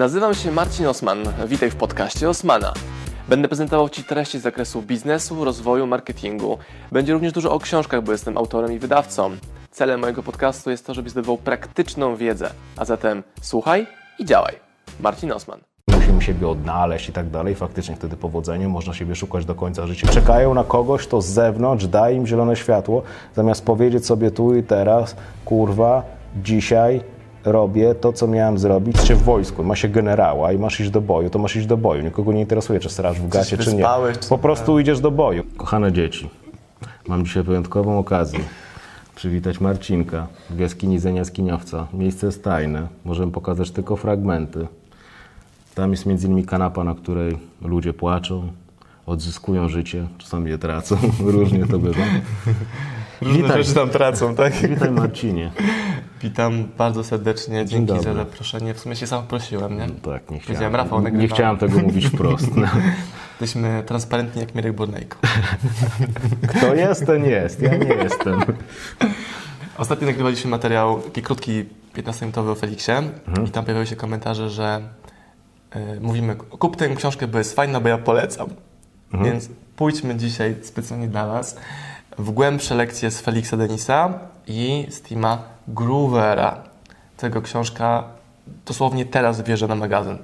Nazywam się Marcin Osman. Witaj w podcaście Osmana. Będę prezentował Ci treści z zakresu biznesu, rozwoju, marketingu. Będzie również dużo o książkach, bo jestem autorem i wydawcą. Celem mojego podcastu jest to, żebyś zdobywał praktyczną wiedzę. A zatem słuchaj i działaj. Marcin Osman. Musimy siebie odnaleźć i tak dalej. Faktycznie wtedy powodzenie można siebie szukać do końca życia. Czekają na kogoś, to z zewnątrz daje im zielone światło, zamiast powiedzieć sobie tu i teraz, kurwa, dzisiaj robię to, co miałem zrobić, czy w wojsku, ma się generała i masz iść do boju, to masz iść do boju. Nikogo nie interesuje, czy straż w gacie, czy nie. Po prostu idziesz do boju. Kochane dzieci, mam dzisiaj wyjątkową okazję przywitać Marcinka w jaskini Zeniaskiniowca. Miejsce jest tajne, możemy pokazać tylko fragmenty. Tam jest między innymi kanapa, na której ludzie płaczą, odzyskują życie, czasami je tracą, różnie to bywa. Różne Witaj. rzeczy tam tracą, tak? Witaj Marcinie. Witam bardzo serdecznie. Dzięki dobry. za zaproszenie. W sumie się sam prosiłem, nie? Tak, nie chciałem, Rafał, nie nagrywamy. chciałem tego mówić wprost. No. Jesteśmy transparentni jak Mirek Bornejko. Kto jest, ten jest, ja nie jestem. Ostatnio nagrywaliśmy materiał, taki krótki, 15-minutowy o Feliksie Mhm. i tam pojawiły się komentarze, że y, mówimy, kup tę książkę, bo jest fajna, bo ja polecam. Mhm. Więc pójdźmy dzisiaj specjalnie dla Was w głębsze lekcje z Feliksa Denisa i z Tima Groovera. Tego książka dosłownie teraz wjeżdża na magazyn.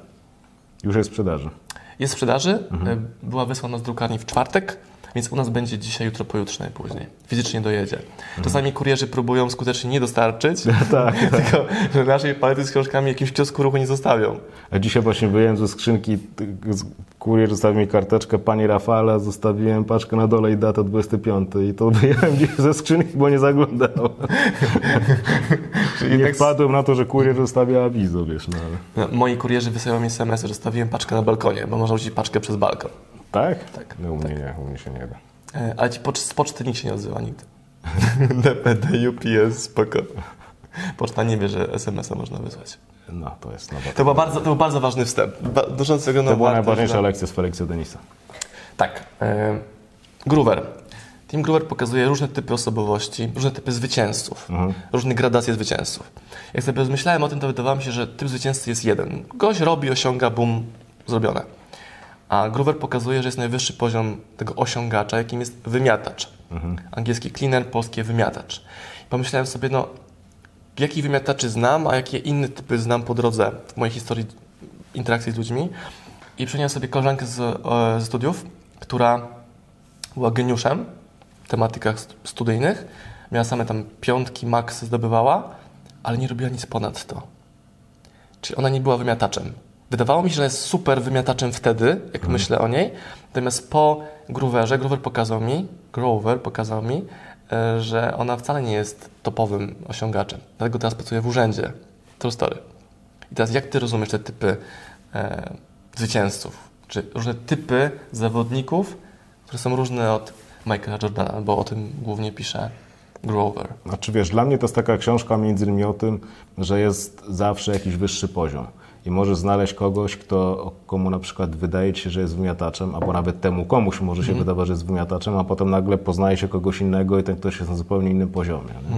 Już jest w sprzedaży. Jest w sprzedaży, Mhm. była wysłana z drukarni w czwartek, więc u nas będzie dzisiaj, jutro, pojutrze najpóźniej. Fizycznie dojedzie. Czasami kurierzy próbują skutecznie nie dostarczyć, tak, tylko że naszej palety z książkami jakimś kiosku ruchu nie zostawią. A dzisiaj właśnie wyjąłem ze skrzynki, kurier zostawił mi karteczkę Pani Rafala, zostawiłem paczkę na dole i datę 25 i to wyjąłem dzisiaj ze skrzynki, bo nie zaglądał. Czyli Nie tak- wpadłem na to, że kurier zostawia awizo, wiesz, no ale... No, moi kurierzy wysyłają mi SMS, że zostawiłem paczkę na balkonie, bo można rzucić paczkę przez balkon. Tak? Tak, No u mnie nie, u mnie się nie da. Ale ci pocz- z poczty nikt się nie odzywa nigdy. DPD, UPS, spoko. Poczta nie wie, że SMS-a można wysłać. No, to jest. To, była bardzo, to był bardzo ważny wstęp. Ba- Duszącego na To była najważniejsza lekcja z Feliksa Denisa. Tak. E, Groover. Tim Groover pokazuje różne typy osobowości, różne typy zwycięzców, różne gradacje zwycięzców. Jak sobie rozmyślałem o tym, to wydawało mi się, że typ zwycięzcy jest jeden. Gość robi, osiąga, bum, zrobione. A Groover pokazuje, że jest najwyższy poziom tego osiągacza, jakim jest wymiatacz. Angielski cleaner, polskie wymiatacz. Pomyślałem sobie, no, jakich wymiataczy znam, a jakie inne typy znam po drodze w mojej historii interakcji z ludźmi. I przyniosłem sobie koleżankę z, ze studiów, która była geniuszem w tematykach st- studyjnych. Miała same tam piątki, max zdobywała, ale nie robiła nic ponad to. Czyli ona nie była wymiataczem. Wydawało mi się, że jest super wymiataczem wtedy, jak myślę o niej. Natomiast po Grooverze, Groover pokazał mi, Grover pokazał mi, e, że ona wcale nie jest topowym osiągaczem. Dlatego teraz pracuje w urzędzie. True story. I teraz jak ty rozumiesz te typy e, zwycięzców? Czy różne typy zawodników, które są różne od Michaela Jordana, bo o tym głównie pisze Grover. Znaczy wiesz, dla mnie to jest taka książka między innymi o tym, że jest zawsze jakiś wyższy poziom. I możesz znaleźć kogoś, kto, komu na przykład wydaje ci się, że jest wymiataczem, albo nawet temu komuś może się wydawać, że jest wymiataczem, a potem nagle poznaje się kogoś innego i ten ktoś jest na zupełnie innym poziomie. nie?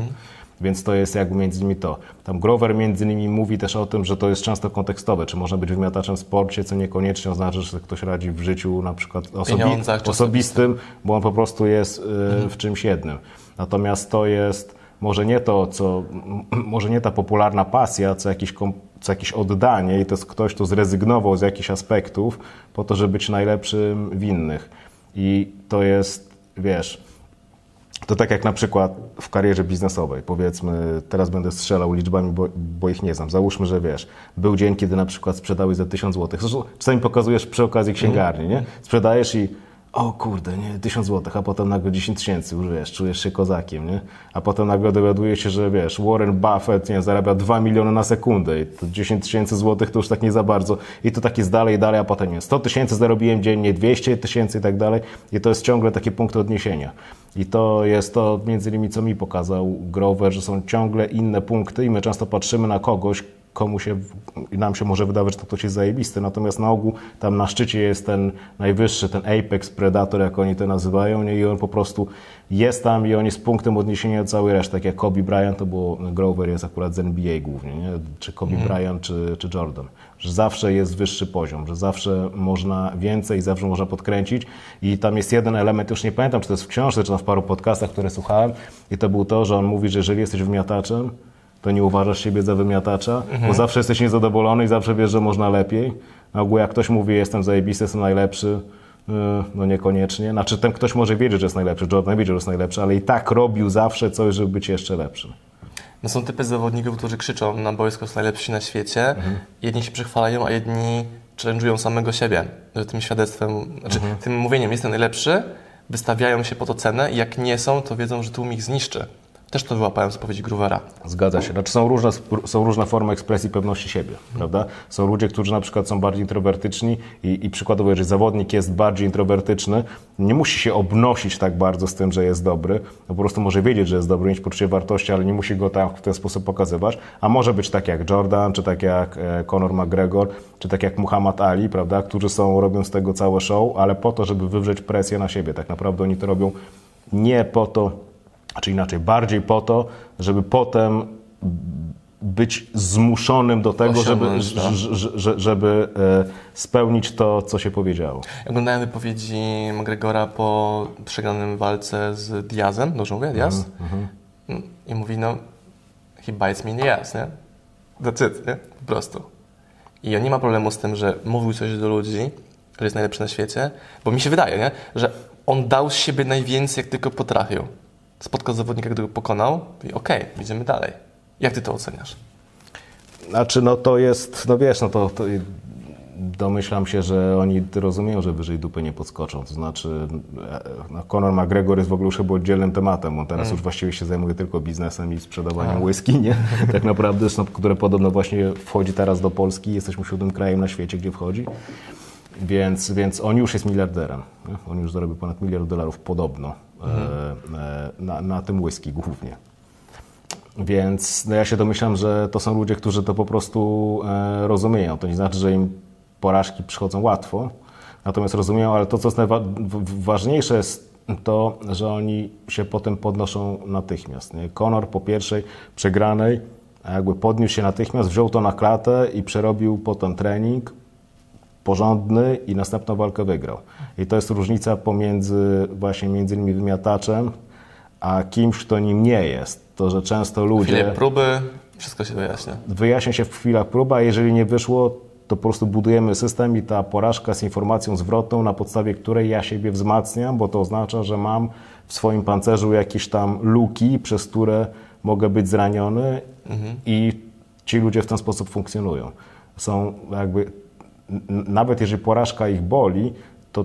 Więc to jest jakby między innymi to. Tam Grover między innymi mówi też o tym, że to jest często kontekstowe, czy można być wymiataczem w sporcie, co niekoniecznie oznacza, że ktoś radzi w życiu na przykład osobi- czy osobistym, bo on po prostu jest y, w czymś jednym. Natomiast to jest może nie to, co, może nie ta popularna pasja, co jakiś, co jakieś oddanie i to jest ktoś, kto zrezygnował z jakichś aspektów po to, żeby być najlepszym w innych. I to jest, wiesz, to tak jak na przykład w karierze biznesowej, powiedzmy, teraz będę strzelał liczbami, bo, bo ich nie znam. Załóżmy, że wiesz, był dzień, kiedy na przykład sprzedałeś za 1000 zł. Zresztą czasami pokazujesz przy okazji księgarni, nie? Sprzedajesz i o kurde, nie, 1000 zł, a potem nagle 10 tysięcy, już wiesz, czujesz się kozakiem, nie? A potem nagle dowiaduje się, że wiesz, Warren Buffett, nie, zarabia 2 miliony na sekundę i to 10 tysięcy złotych to już tak nie za bardzo. I to tak jest dalej i dalej, a potem nie, 100 tysięcy zarobiłem dziennie, 200 tysięcy i tak dalej. I to jest ciągle taki punkt odniesienia. I to jest to między innymi, co mi pokazał Grover, że są ciągle inne punkty i my często patrzymy na kogoś, komu się, nam się może wydawać, że to ktoś jest zajebisty, natomiast na ogół tam na szczycie jest ten najwyższy, ten apex predator, jak oni to nazywają nie? i on po prostu jest tam i on jest punktem odniesienia całej reszty, tak jak Kobe Bryant, to było Grover jest akurat z NBA głównie, nie? czy Kobe Mhm. Bryant, czy, czy Jordan, że zawsze jest wyższy poziom, że zawsze można więcej, zawsze można podkręcić i tam jest jeden element, już nie pamiętam, czy to jest w książce, czy tam w paru podcastach, które słuchałem i to był to, że on mówi, że jeżeli jesteś wymiataczem, to nie uważasz siebie za wymiatacza, bo zawsze jesteś niezadowolony i zawsze wiesz, że można lepiej. Na ogół jak ktoś mówi, jestem zajebisty, jestem najlepszy, yy, no niekoniecznie. Znaczy ten ktoś może wiedzieć, że jest najlepszy, Jordan wiedział, że jest najlepszy, ale i tak robił zawsze coś, żeby być jeszcze lepszym. No są typy zawodników, którzy krzyczą na boisku, są najlepsi na świecie. Jedni się przechwalają, a jedni challenge'ują samego siebie. Że tym świadectwem, znaczy tym mówieniem jestem najlepszy, wystawiają się po to cenę i jak nie są, to wiedzą, że tłum ich zniszczy. Też to wyłapałem z odpowiedzi Groovera. Zgadza się. Znaczy są różne, są różne formy ekspresji pewności siebie, prawda? Są ludzie, którzy na przykład są bardziej introwertyczni i, i przykładowo, jeżeli zawodnik jest bardziej introwertyczny, nie musi się obnosić tak bardzo z tym, że jest dobry, no po prostu może wiedzieć, że jest dobry, mieć poczucie wartości, ale nie musi go tak w ten sposób pokazywać, a może być tak jak Jordan, czy tak jak e, Conor McGregor, czy tak jak Muhammad Ali, prawda? Którzy są, robią z tego całe show, ale po to, żeby wywrzeć presję na siebie. Tak naprawdę oni to robią nie po to, czy inaczej, bardziej po to, żeby potem być zmuszonym do tego, żeby, Osiągnąć że- żeby e, spełnić to, co się powiedziało. Oglądałem wypowiedzi McGregora po przegranym walce z Diazem, dobrze mówię, Diaz? Mm, I mówi, no, he bites me in the ass, nie? That's it, nie? Po prostu. I on nie ma problemu z tym, że mówił coś do ludzi, że jest najlepszy na świecie, bo mi się wydaje, nie? Że on dał z siebie najwięcej, jak tylko potrafił. Spotkał zawodnika, którego pokonał i okej, idziemy dalej. Jak ty to oceniasz? Znaczy, no to jest, no wiesz, no to, to domyślam się, że oni rozumieją, że wyżej dupy nie podskoczą. To znaczy, e, no Conor McGregor jest w ogóle już chyba oddzielnym tematem. On teraz już właściwie się zajmuje tylko biznesem i sprzedawaniem whisky, nie? Tak naprawdę, które podobno właśnie wchodzi teraz do Polski. Jesteśmy siódmym krajem na świecie, gdzie wchodzi. Więc, więc on już jest miliarderem. Nie? On już zarobił ponad miliard dolarów podobno na, na tym whisky głównie. Więc no ja się domyślam, że to są ludzie, którzy to po prostu e, rozumieją. To nie znaczy, że im porażki przychodzą łatwo, natomiast rozumieją, ale to, co jest najważniejsze, jest to, że oni się potem podnoszą natychmiast. Nie? Conor po pierwszej przegranej jakby podniósł się natychmiast, wziął to na klatę i przerobił potem trening porządny i następną walkę wygrał. I to jest różnica pomiędzy właśnie między innymi wymiataczem, a kimś, kto nim nie jest. To, że często ludzie Chwilę próby, wszystko się wyjaśnia. wyjaśnia się w chwilach próba, a jeżeli nie wyszło, to po prostu budujemy system i ta porażka z informacją zwrotną, na podstawie której ja siebie wzmacniam, bo to oznacza, że mam w swoim pancerzu jakieś tam luki, przez które mogę być zraniony i ci ludzie w ten sposób funkcjonują. Są jakby, nawet jeżeli porażka ich boli, to,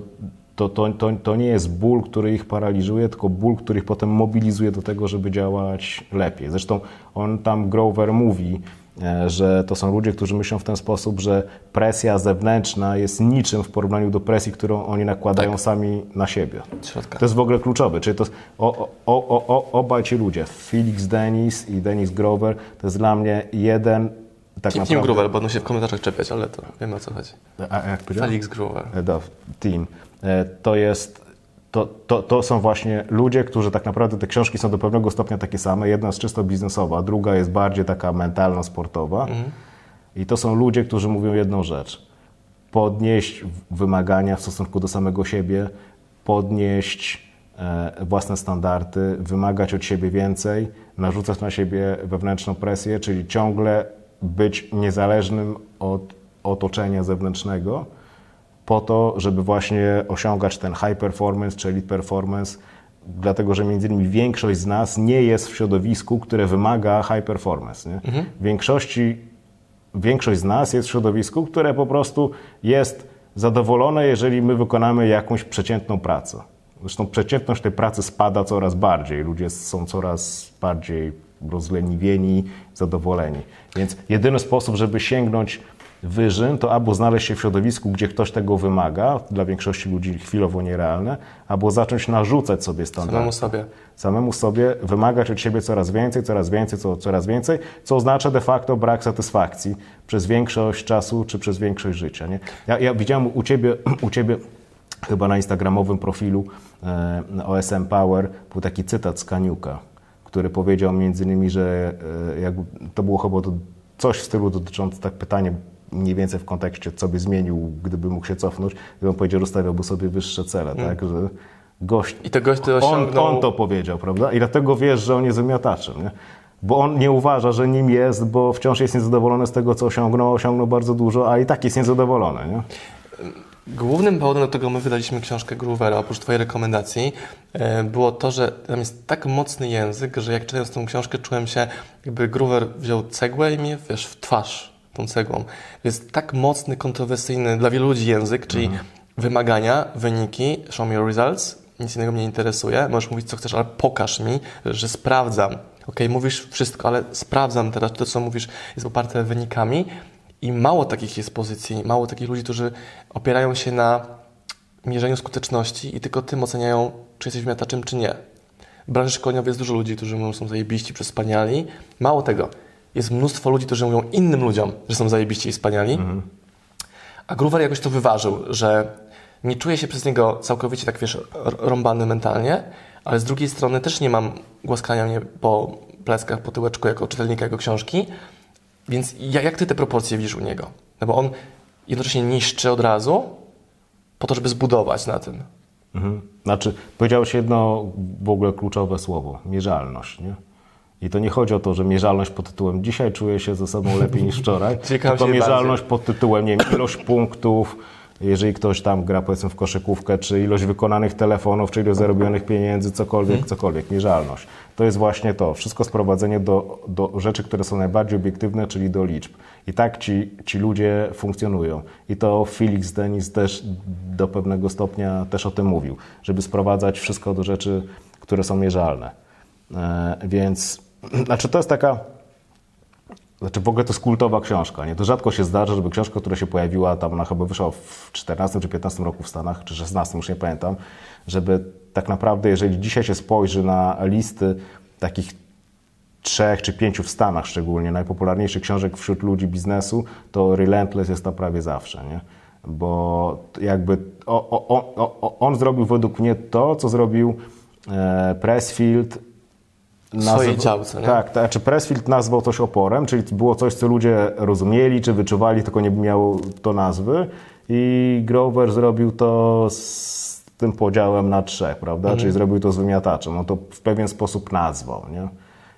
to, to, to, to nie jest ból, który ich paraliżuje, tylko ból, który ich potem mobilizuje do tego, żeby działać lepiej. Zresztą on tam, Grover, mówi, e, że to są ludzie, którzy myślą w ten sposób, że presja zewnętrzna jest niczym w porównaniu do presji, którą oni nakładają sami na siebie. Środka. To jest w ogóle kluczowe. Czyli to o, o, o, obaj ci ludzie, Felix Dennis i Dennis Grover, to jest dla mnie jeden tak Team, naprawdę... Groover, będą się w komentarzach czepiać, ale to wiemy o co chodzi. A, jak powiedziałem? Felix Groover. E, da, team. E, To jest. To, to, to są właśnie ludzie, którzy tak naprawdę te książki są do pewnego stopnia takie same. Jedna jest czysto biznesowa, druga jest bardziej taka mentalna, sportowa. I to są ludzie, którzy mówią jedną rzecz: podnieść wymagania w stosunku do samego siebie, podnieść e, własne standardy, wymagać od siebie więcej, narzucać na siebie wewnętrzną presję, czyli ciągle być niezależnym od otoczenia zewnętrznego po to, żeby właśnie osiągać ten high performance, czyli performance, dlatego że między innymi większość z nas nie jest w środowisku, które wymaga high performance. Nie? W większości, większość z nas jest w środowisku, które po prostu jest zadowolone, jeżeli my wykonamy jakąś przeciętną pracę. Zresztą przeciętność tej pracy spada coraz bardziej. Ludzie są coraz bardziej rozleniwieni, zadowoleni. Więc jedyny sposób, żeby sięgnąć wyżyn, to albo znaleźć się w środowisku, gdzie ktoś tego wymaga, dla większości ludzi chwilowo nierealne, albo zacząć narzucać sobie standardy. Samemu sobie. Samemu sobie wymagać od siebie coraz więcej, coraz więcej, co, coraz więcej, co oznacza de facto brak satysfakcji przez większość czasu czy przez większość życia. Nie? Ja, ja widziałem u ciebie, u ciebie chyba na instagramowym profilu e, OSM Power był taki cytat z Kaniuka, który powiedział między innymi, że e, jakby, to było chyba to coś w stylu dotyczące tak pytanie mniej więcej w kontekście, co by zmienił, gdyby mógł się cofnąć, on powiedział, że stawiałby sobie wyższe cele, tak, że gość, I to gość to on, osiągnął... on to powiedział, prawda? I dlatego wiesz, że on jest wymiataczem, nie? Bo on nie uważa, że nim jest, bo wciąż jest niezadowolony z tego, co osiągnął, osiągnął bardzo dużo, a i tak jest niezadowolony, nie? Głównym powodem, do którego my wydaliśmy książkę Groovera, oprócz Twojej rekomendacji, e, było to, że tam jest tak mocny język, że jak czytając tą książkę, czułem się, jakby Groover wziął cegłę i mnie, wiesz, w twarz tą cegłą. Jest tak mocny, kontrowersyjny dla wielu ludzi język, czyli wymagania, wyniki, show me your results, nic innego mnie nie interesuje, możesz mówić co chcesz, ale pokaż mi, że sprawdzam. Ok, mówisz wszystko, ale sprawdzam teraz, czy to, co mówisz, jest poparte wynikami. I mało takich jest pozycji, mało takich ludzi, którzy opierają się na mierzeniu skuteczności i tylko tym oceniają, czy jesteś miataczem, czy nie. W branży szkoleniowej jest dużo ludzi, którzy mówią, że są zajebiści, przez wspaniali. Mało tego, jest mnóstwo ludzi, którzy mówią innym ludziom, że są zajebiści i wspaniali. A Groover jakoś to wyważył, że nie czuję się przez niego całkowicie tak, wiesz, rąbany mentalnie, ale z drugiej strony też nie mam głaskania mnie po pleckach, po tyłeczku jako czytelnika jego książki. Więc ja- jak ty te proporcje widzisz u niego? No bo on jednocześnie niszczy od razu po to, żeby zbudować na tym. Mhm. Znaczy, powiedziałeś jedno w ogóle kluczowe słowo, mierzalność, nie? I to nie chodzi o to, że mierzalność pod tytułem dzisiaj czuję się ze sobą lepiej niż wczoraj, tylko mierzalność pod tytułem, nie wiem, ilość punktów, jeżeli ktoś tam gra powiedzmy w koszykówkę, czy ilość wykonanych telefonów, czy ilość zarobionych pieniędzy, cokolwiek, cokolwiek, mierzalność. To jest właśnie to, wszystko sprowadzenie do, do rzeczy, które są najbardziej obiektywne, czyli do liczb. I tak ci, ci ludzie funkcjonują. I to Felix Denis też do pewnego stopnia też o tym mówił, żeby sprowadzać wszystko do rzeczy, które są mierzalne. E, więc, znaczy to jest taka, znaczy w ogóle to jest kultowa książka. Nie? To rzadko się zdarza, żeby książka, która się pojawiła tam, ona chyba wyszła w 14 czy 15 roku w Stanach, czy 16, już nie pamiętam, żeby tak naprawdę, jeżeli dzisiaj się spojrzy na listy takich trzech czy pięciu w Stanach szczególnie, najpopularniejszych książek wśród ludzi biznesu, to Relentless jest tam prawie zawsze, nie? Bo jakby o, o, o, on zrobił według mnie to, co zrobił e, Pressfield W swojej działce, nie? Tak, to znaczy Pressfield nazwał coś oporem, czyli było coś, co ludzie rozumieli czy wyczuwali, tylko nie miało to nazwy. I Grover zrobił to z tym podziałem na trzech, prawda? Czyli zrobił to z wymiataczem. On to w pewien sposób nazwał, nie?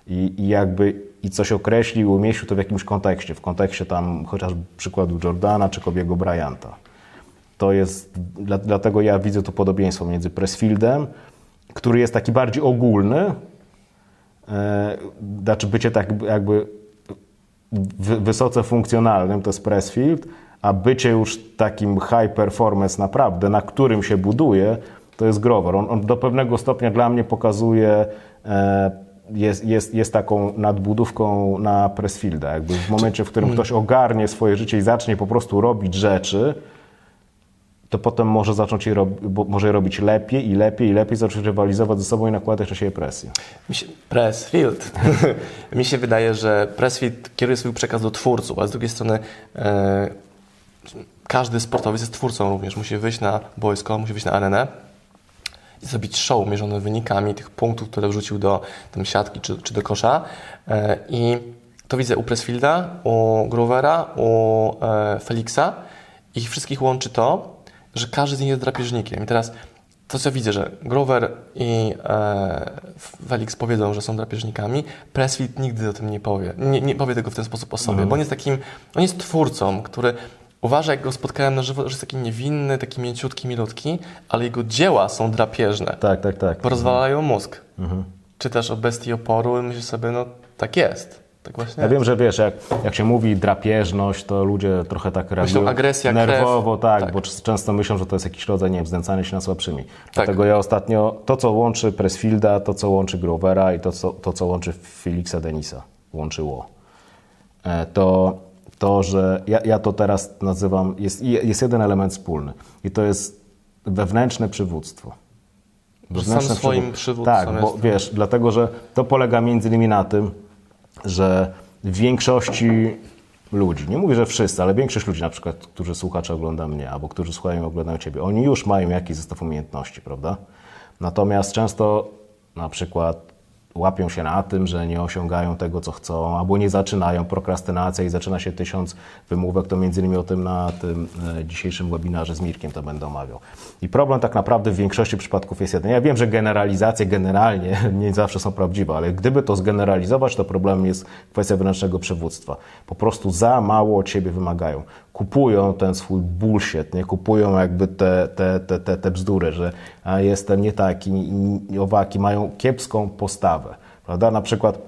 I, I jakby i coś określił, umieścił to w jakimś kontekście, w kontekście tam chociażby przykładu Jordana czy Kobiego Bryanta. To jest, dla, dlatego ja widzę tu podobieństwo między Pressfieldem, który jest taki bardziej ogólny, znaczy bycie tak jakby wy- wysoce funkcjonalnym, to jest Pressfield, a bycie już takim high performance naprawdę, na którym się buduje, to jest Grover. On, on do pewnego stopnia dla mnie pokazuje, e, jest, jest, jest taką nadbudówką na Pressfielda. Jakby w momencie, w którym ktoś ogarnie swoje życie i zacznie po prostu robić rzeczy, to potem może zacząć je, może je robić lepiej i lepiej i lepiej, zacząć rywalizować ze sobą i nakładać na siebie presję. Pressfield. Mi się wydaje, że Pressfield kieruje swój przekaz do twórców, a z drugiej strony e, każdy sportowiec jest twórcą również. Musi wyjść na boisko, musi wyjść na arenę i zrobić show mierzone wynikami tych punktów, które wrzucił do tam, siatki czy, czy do kosza. E, I to widzę u Pressfielda, u Groovera, u e, Felixa. Ich wszystkich łączy to, że każdy z nich jest drapieżnikiem. I teraz to, co widzę, że Grover i e, Felix powiedzą, że są drapieżnikami, Pressfield nigdy o tym nie powie. Nie, nie powie tego w ten sposób o sobie, bo on jest takim, on jest twórcą, który uważa, jak go spotkałem na żywo, że jest taki niewinny, taki mięciutki, milutki, ale jego dzieła są drapieżne, Tak, tak, tak. bo rozwalają mózg. Czytasz o bestii oporu i myślisz sobie, no tak jest. Tak właśnie Ja wiem, że wiesz, jak, jak się mówi drapieżność, to ludzie trochę tak reagują agresja, krew. nerwowo, tak, Tak. bo często myślą, że to jest jakiś rodzaj, nie wiem, znęcania się na słabszymi. Dlatego ja ostatnio, to co łączy Pressfielda, to co łączy Grovera i to co, to, co łączy Felixa Denisa, łączyło, e, to, to, że ja, ja to teraz nazywam, jest, jest jeden element wspólny i to jest wewnętrzne przywództwo. Sam swoim przywódcą Tak, bo wiesz, dlatego, że to polega między innymi na tym, że w większości ludzi, nie mówię, że wszyscy, ale większość ludzi na przykład, którzy słucha czy ogląda mnie, albo którzy słuchają oglądają Ciebie, oni już mają jakiś zestaw umiejętności, prawda? Natomiast często na przykład łapią się na tym, że nie osiągają tego, co chcą, albo nie zaczynają, prokrastynacja i zaczyna się tysiąc wymówek, to między innymi o tym na tym e, dzisiejszym webinarze z Mirkiem to będę omawiał. I problem tak naprawdę w większości przypadków jest jeden. Ja wiem, że generalizacje generalnie nie zawsze są prawdziwe, ale gdyby to zgeneralizować, to problemem jest kwestia wewnętrznego przywództwa. Po prostu za mało od siebie wymagają. Kupują ten swój bullshit, nie? kupują jakby te, te, te, te, te bzdury, że jestem nie taki, i owaki, mają kiepską postawę. Prawda? Na przykład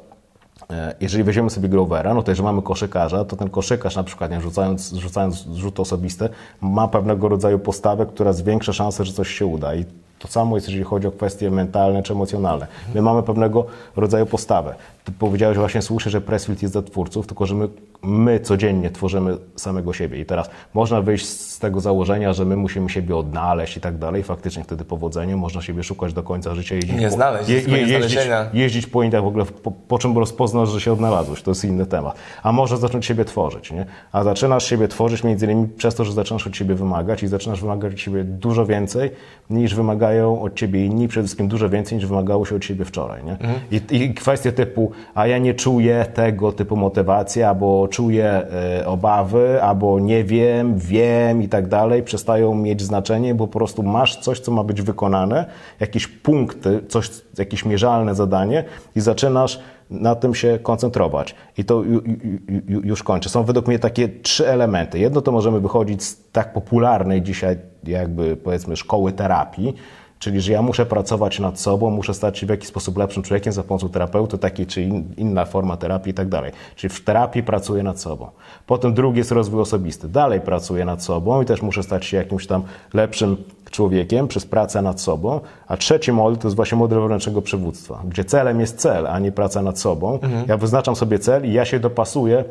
e, jeżeli weźmiemy sobie Grovera, no to jeżeli mamy koszykarza, to ten koszykarz na przykład, nie, rzucając, rzucając rzut osobisty, ma pewnego rodzaju postawę, która zwiększa szansę, że coś się uda. I to samo jest, jeżeli chodzi o kwestie mentalne czy emocjonalne. My mamy pewnego rodzaju postawę. Ty powiedziałeś właśnie słusznie, że Pressfield jest dla twórców, tylko że my, my codziennie tworzymy samego siebie. I teraz można wyjść z tego założenia, że my musimy siebie odnaleźć i tak dalej. Faktycznie wtedy powodzenie, można siebie szukać do końca życia. Jeździć Nie po, znaleźć, jest koniec jeździć, jeździć po Indiach w ogóle, po, po czym rozpoznasz, że się odnalazłeś. To jest inny temat. A możesz zacząć siebie tworzyć, nie? A zaczynasz siebie tworzyć między innymi przez to, że zaczynasz od siebie wymagać i zaczynasz wymagać od siebie dużo więcej niż wymagają od ciebie inni, przede wszystkim dużo więcej niż wymagało się od siebie wczoraj, nie? I, I kwestie typu, a ja nie czuję tego typu motywacji, albo czuję e, obawy, albo nie wiem, wiem i tak dalej, przestają mieć znaczenie, bo po prostu masz coś, co ma być wykonane, jakieś punkty, coś, jakieś mierzalne zadanie i zaczynasz na tym się koncentrować. I to ju, ju, ju, już kończę. Są według mnie takie trzy elementy. Jedno to możemy wychodzić z tak popularnej dzisiaj jakby powiedzmy szkoły terapii, Czyli, że ja muszę pracować nad sobą, muszę stać się w jakiś sposób lepszym człowiekiem za pomocą terapeuty, takiej czy in, inna forma terapii i tak dalej. Czyli w terapii pracuję nad sobą. Potem drugi jest rozwój osobisty. Dalej pracuję nad sobą i też muszę stać się jakimś tam lepszym człowiekiem przez pracę nad sobą. A trzeci model to jest właśnie model wewnętrznego przywództwa, gdzie celem jest cel, a nie praca nad sobą. Ja wyznaczam sobie cel i ja się dopasuję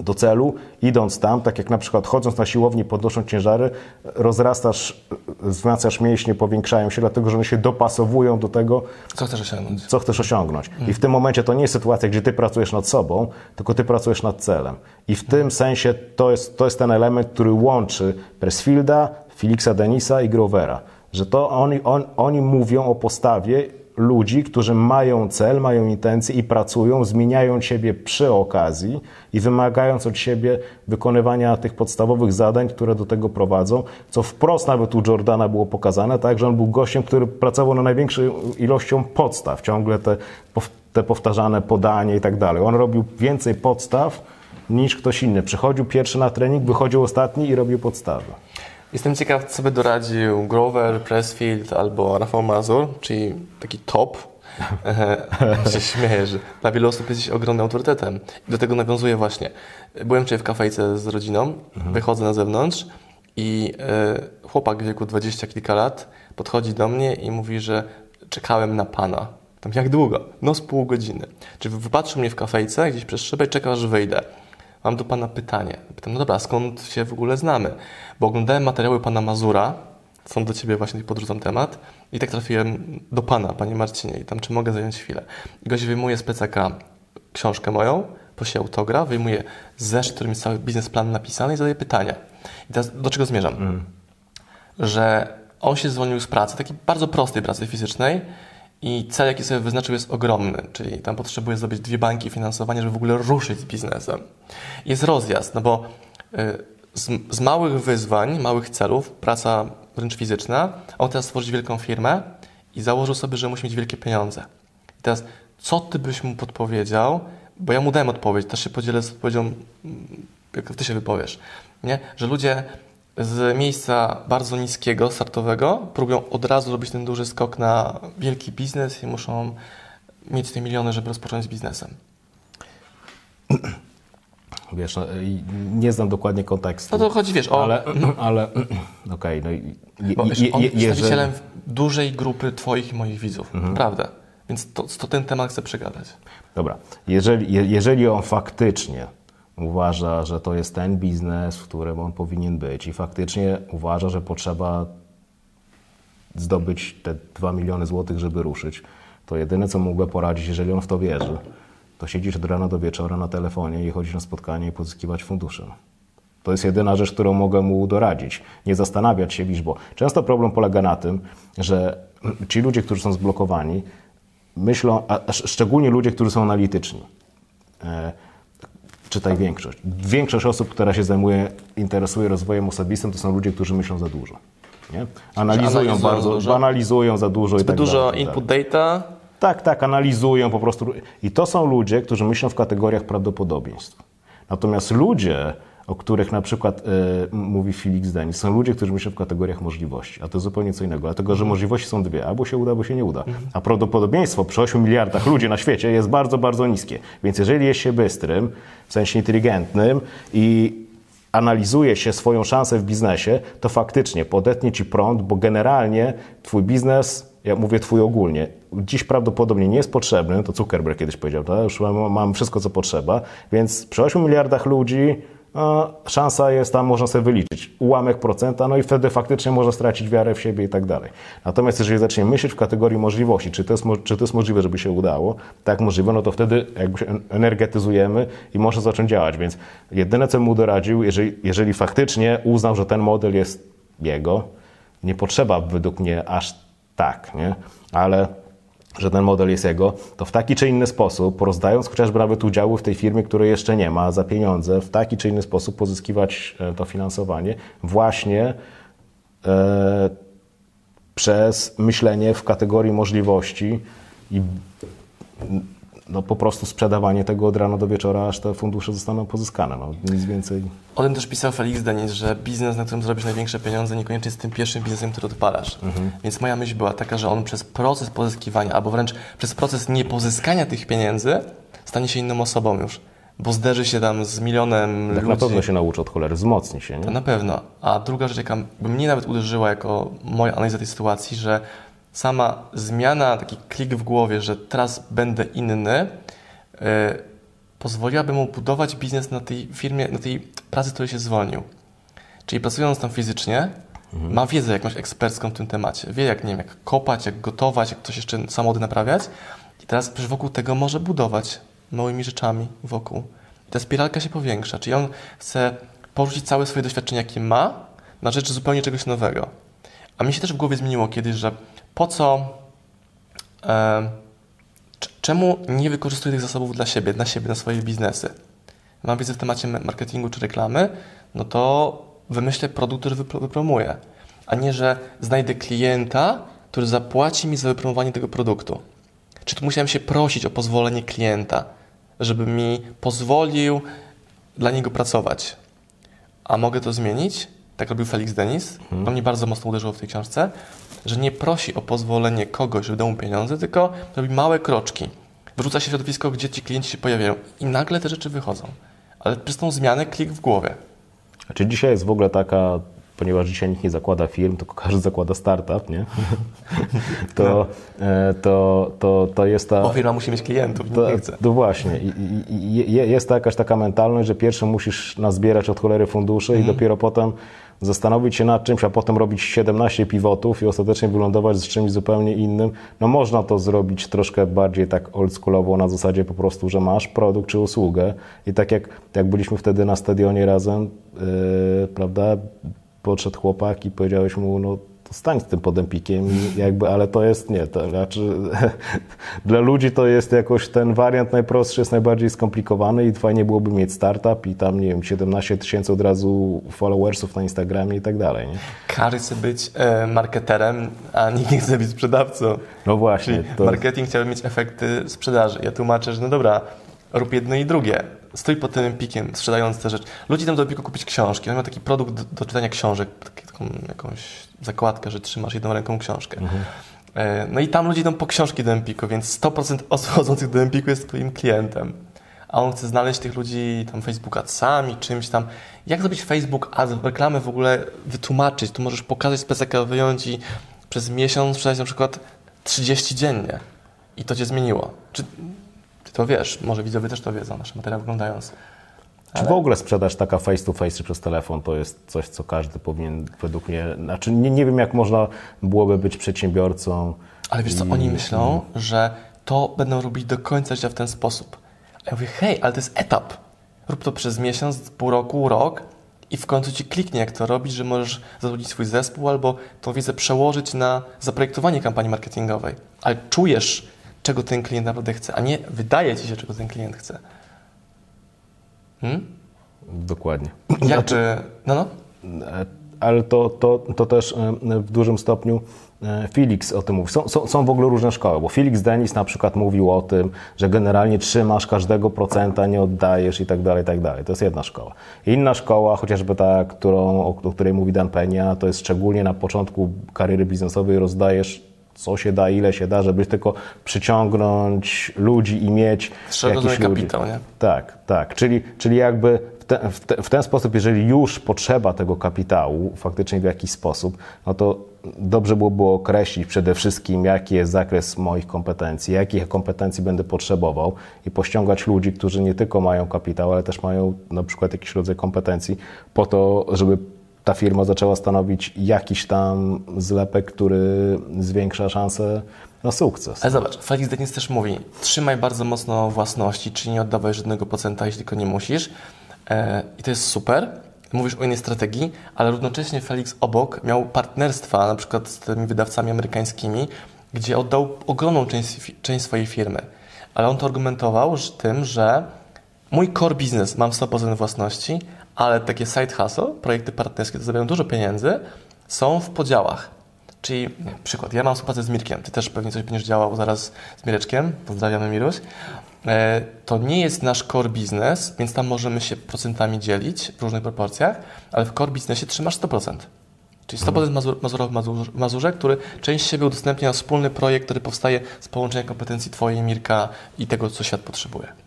do celu, idąc tam, tak jak na przykład chodząc na siłowni, podnosząc ciężary, rozrastasz, wzmacniasz mięśnie, powiększają się, dlatego że one się dopasowują do tego, Co chcesz osiągnąć? co chcesz osiągnąć. I w tym momencie to nie jest sytuacja, gdzie ty pracujesz nad sobą, tylko ty pracujesz nad celem. I w tym sensie to jest, to jest ten element, który łączy Pressfielda, Felixa Denisa i Grovera. Że to oni, on, oni mówią o postawie ludzi, którzy mają cel, mają intencje i pracują, zmieniają siebie przy okazji i wymagając od siebie wykonywania tych podstawowych zadań, które do tego prowadzą, co wprost nawet u Jordana było pokazane, tak, że on był gościem, który pracował na największą ilością podstaw, ciągle te, te powtarzane podanie i tak dalej. On robił więcej podstaw niż ktoś inny. Przychodził pierwszy na trening, wychodził ostatni i robił podstawy. Jestem ciekaw, co by doradził Grover, Pressfield albo Rafał Mazur, czyli taki top. Się śmieję, że dla wielu osób jesteś ogromnym autorytetem. I do tego nawiązuję właśnie. Byłem wczoraj w kafejce z rodziną, wychodzę na zewnątrz i e, chłopak w wieku 20 kilka lat podchodzi do mnie i mówi, że czekałem na pana. Tam jak długo? No z pół godziny. Czyli wypatrzył mnie w kafejce, gdzieś przez szybę i czekał, aż wyjdę. Mam do Pana pytanie. Pytam, no dobra, skąd się w ogóle znamy? Bo oglądałem materiały Pana Mazura, są do Ciebie właśnie podrzucam temat i tak trafiłem do Pana, Panie Marcinie i tam, czy mogę zająć chwilę. I gość wyjmuje z plecaka książkę moją, prosi autograf, wyjmuje zeszyt, którym jest cały biznesplan napisany i zadaje pytania. I teraz do czego zmierzam? Że on się zwolnił z pracy, takiej bardzo prostej pracy fizycznej i cel, jaki sobie wyznaczył, jest ogromny, czyli tam potrzebuje zrobić dwie bańki finansowania, żeby w ogóle ruszyć z biznesem. Jest rozjazd, no bo y, z, z małych wyzwań, małych celów, praca wręcz fizyczna, on teraz stworzyć wielką firmę i założył sobie, że musi mieć wielkie pieniądze. I teraz, co ty byś mu podpowiedział, bo ja mu dałem odpowiedź, też się podzielę z odpowiedzią, mm, jak ty się wypowiesz, nie? że ludzie z miejsca bardzo niskiego, startowego, próbują od razu robić ten duży skok na wielki biznes i muszą mieć te miliony, żeby rozpocząć z biznesem. Wiesz, no, nie znam dokładnie kontekstu. No to chodzi, wiesz, o... Ale, ale okej, no i je, Bo wiesz, on je, jest jeżeli, przedstawicielem dużej grupy Twoich i moich widzów. Prawda. Więc to, to ten temat chcę przegadać. Dobra, jeżeli, je- jeżeli on faktycznie uważa, że to jest ten biznes, w którym on powinien być i faktycznie uważa, że potrzeba zdobyć te 2 miliony złotych, żeby ruszyć, to jedyne, co mógłby poradzić, jeżeli on w to wierzy, to siedzisz od rana do wieczora na telefonie i chodzisz na spotkanie i pozyskiwać fundusze. To jest jedyna rzecz, którą mogę mu doradzić. Nie zastanawiać się, wiesz, bo często problem polega na tym, że ci ludzie, którzy są zblokowani, myślą, a szczególnie ludzie, którzy są analityczni, e, czytaj większość. Większość osób, która się zajmuje, interesuje rozwojem osobistym, to są ludzie, którzy myślą za dużo. Nie? Analizują, analizują bardzo, dużo? analizują za dużo i Zbyt tak dużo dalej, tak input dalej. data, Tak, tak, analizują po prostu. I to są ludzie, którzy myślą w kategoriach prawdopodobieństw. Natomiast ludzie, o których na przykład e, mówi Felix Denis, są ludzie, którzy myślą w kategoriach możliwości, a to zupełnie co innego, dlatego że możliwości są dwie, albo się uda, albo się nie uda. A prawdopodobieństwo przy 8 miliardach ludzi na świecie jest bardzo, bardzo niskie. Więc jeżeli jest się bystrym, w sensie inteligentnym i analizuje się swoją szansę w biznesie, to faktycznie podetnie ci prąd, bo generalnie twój biznes, ja mówię twój ogólnie, dziś prawdopodobnie nie jest potrzebny, to Zuckerberg kiedyś powiedział, tak? już mam, mam wszystko, co potrzeba, więc przy 8 miliardach ludzi szansa jest tam, można sobie wyliczyć, ułamek procenta, no i wtedy faktycznie można stracić wiarę w siebie i tak dalej. Natomiast jeżeli zaczniemy myśleć w kategorii możliwości, czy to jest, czy to jest możliwe, żeby się udało, tak możliwe, no to wtedy jakby się en- energetyzujemy i może zacząć działać, więc jedyne, co mu doradził, jeżeli, jeżeli faktycznie uznał, że ten model jest jego, nie potrzeba według mnie aż tak, nie? ale że ten model jest jego, to w taki czy inny sposób, rozdając chociażby nawet udziały w tej firmie, której jeszcze nie ma, za pieniądze, w taki czy inny sposób pozyskiwać e, to finansowanie właśnie e, przez myślenie w kategorii możliwości i no, po prostu sprzedawanie tego od rana do wieczora, aż te fundusze zostaną pozyskane. No, nic więcej. O tym też pisał Felix Denis, że biznes, na którym zrobisz największe pieniądze, niekoniecznie jest tym pierwszym biznesem, który odpalasz. Więc moja myśl była taka, że on przez proces pozyskiwania, albo wręcz przez proces niepozyskania tych pieniędzy, stanie się inną osobą już. Bo zderzy się tam z milionem Tak ludzi. na pewno się nauczy od cholery, wzmocni się. To Nie? na pewno. A druga rzecz, jaka by mnie nawet uderzyła jako moja analiza tej sytuacji, że sama zmiana, taki klik w głowie, że teraz będę inny, yy, pozwoliłaby mu budować biznes na tej firmie, na tej pracy, której się zwolnił. Czyli pracując tam fizycznie, ma wiedzę jakąś ekspercką w tym temacie. Wie, jak, nie wiem, jak kopać, jak gotować, jak coś jeszcze samochody naprawiać. I teraz przecież wokół tego może budować małymi rzeczami wokół. I ta spiralka się powiększa. Czyli on chce porzucić całe swoje doświadczenia, jakie ma, na rzecz zupełnie czegoś nowego. A mi się też w głowie zmieniło kiedyś, że po co, e, czemu nie wykorzystuję tych zasobów dla siebie, na siebie, na swoje biznesy? Mam wiedzę w temacie marketingu czy reklamy, no to wymyślę produkt, który wypro- wypromuję, a nie, że znajdę klienta, który zapłaci mi za wypromowanie tego produktu. Czy tu musiałem się prosić o pozwolenie klienta, żeby mi pozwolił dla niego pracować? A mogę to zmienić? Tak robił Felix Denis. To mnie bardzo mocno uderzyło w tej książce, że nie prosi o pozwolenie kogoś, żeby dał mu pieniądze, tylko robi małe kroczki. Wrzuca się w środowisko, gdzie ci klienci się pojawiają i nagle te rzeczy wychodzą. Ale przez tą zmianę klik w głowie. Czy dzisiaj jest w ogóle taka, ponieważ dzisiaj nikt nie zakłada firm, tylko każdy zakłada startup, nie? To, e, to, to, to jest ta... Bo firma musi mieć klientów, To, nie chce. to właśnie. I, i, i je- jest to jakaś taka mentalność, że pierwszy musisz nazbierać od cholery fundusze Mhm. i dopiero potem zastanowić się nad czymś, a potem robić 17 pivotów i ostatecznie wylądować z czymś zupełnie innym. No można to zrobić troszkę bardziej tak oldschoolowo na zasadzie po prostu, że masz produkt czy usługę i tak jak, jak byliśmy wtedy na stadionie razem, yy, prawda, podszedł chłopak i powiedziałeś mu, no to stań z tym podempikiem, jakby, ale to jest, nie, to znaczy dla ludzi to jest jakoś ten wariant najprostszy, jest najbardziej skomplikowany i fajnie byłoby mieć startup i tam, nie wiem, 17 tysięcy od razu followersów na Instagramie i tak dalej, nie? Każdy chce być e, marketerem, a nikt nie chce być sprzedawcą. No właśnie, Czyli marketing chciałby mieć efekty sprzedaży. Ja tłumaczę, że no dobra, rób jedno i drugie. Stój pod tym empikiem, sprzedając te rzeczy. Ludzie idą do Empiku kupić książki. On ma taki produkt do, do czytania książek, taki, taką jakąś zakładkę, że trzymasz jedną ręką książkę. E, No i tam ludzie idą po książki do Empiku, więc 100% osób chodzących do Empiku jest twoim klientem. A on chce znaleźć tych ludzi tam Facebook adsami, czymś tam. Jak zrobić Facebook ads, reklamę w ogóle wytłumaczyć? Tu możesz pokazać specyfikę, wyjąć i przez miesiąc sprzedać na przykład 30 dziennie. I to cię zmieniło. Czy ty to wiesz? Może widzowie też to wiedzą, nasze materiały oglądając. Czy w ogóle sprzedaż taka face to face czy przez telefon to jest coś, co każdy powinien według mnie. Znaczy nie, nie wiem, jak można byłoby być przedsiębiorcą. Ale wiesz co, oni myślą, że to będą robić do końca życia w ten sposób. A ja mówię, hej, ale to jest etap. Rób to przez miesiąc, pół roku, rok i w końcu ci kliknie, jak to robić, że możesz zatrudnić swój zespół albo tą wiedzę przełożyć na zaprojektowanie kampanii marketingowej. Ale czujesz, czego ten klient naprawdę chce, a nie wydaje ci się, czego ten klient chce. Hmm? Dokładnie. Jakby, no no. E, Ale to, to, to też e, w dużym stopniu e, Felix o tym mówi. Są, są, są w ogóle różne szkoły, bo Felix Denis na przykład mówił o tym, że generalnie trzymasz każdego procenta, nie oddajesz i tak dalej, i tak dalej. To jest jedna szkoła. Inna szkoła, chociażby ta, którą, o, o której mówi Dan Penia, to jest szczególnie na początku kariery biznesowej rozdajesz co się da, ile się da, żeby tylko przyciągnąć ludzi i mieć jakiś rozumie ludzi. kapitał, nie? Tak, tak. Czyli, czyli jakby w, te, w, te, w ten sposób, jeżeli już potrzeba tego kapitału faktycznie w jakiś sposób, no to dobrze byłoby określić przede wszystkim, jaki jest zakres moich kompetencji, jakich kompetencji będę potrzebował i pościągać ludzi, którzy nie tylko mają kapitał, ale też mają na przykład jakiś rodzaj kompetencji po to, żeby ta firma zaczęła stanowić jakiś tam zlepek, który zwiększa szanse na sukces. Ale zobacz, Felix Denis też mówi, trzymaj bardzo mocno własności, czyli nie oddawaj żadnego procenta, jeśli tylko nie musisz. E, I to jest super. Mówisz o innej strategii, ale równocześnie Felix obok miał partnerstwa, na przykład z tymi wydawcami amerykańskimi, gdzie oddał ogromną część, część swojej firmy. Ale on to argumentował że tym, że mój core business mam 100% własności, ale takie side hustle, projekty partnerskie, to zarabiają dużo pieniędzy, są w podziałach. Czyli przykład, ja mam współpracę z Mirkiem, ty też pewnie coś będziesz działał zaraz z Mireczkiem, pozdrawiamy Miruś. E, to nie jest nasz core business, więc tam możemy się procentami dzielić w różnych proporcjach, ale w core businessie trzymasz 100%. Czyli 100% Mazur, Mazura w Mazur, Mazurze, który część siebie udostępnia na wspólny projekt, który powstaje z połączenia kompetencji Twojej, Mirka i tego, co świat potrzebuje.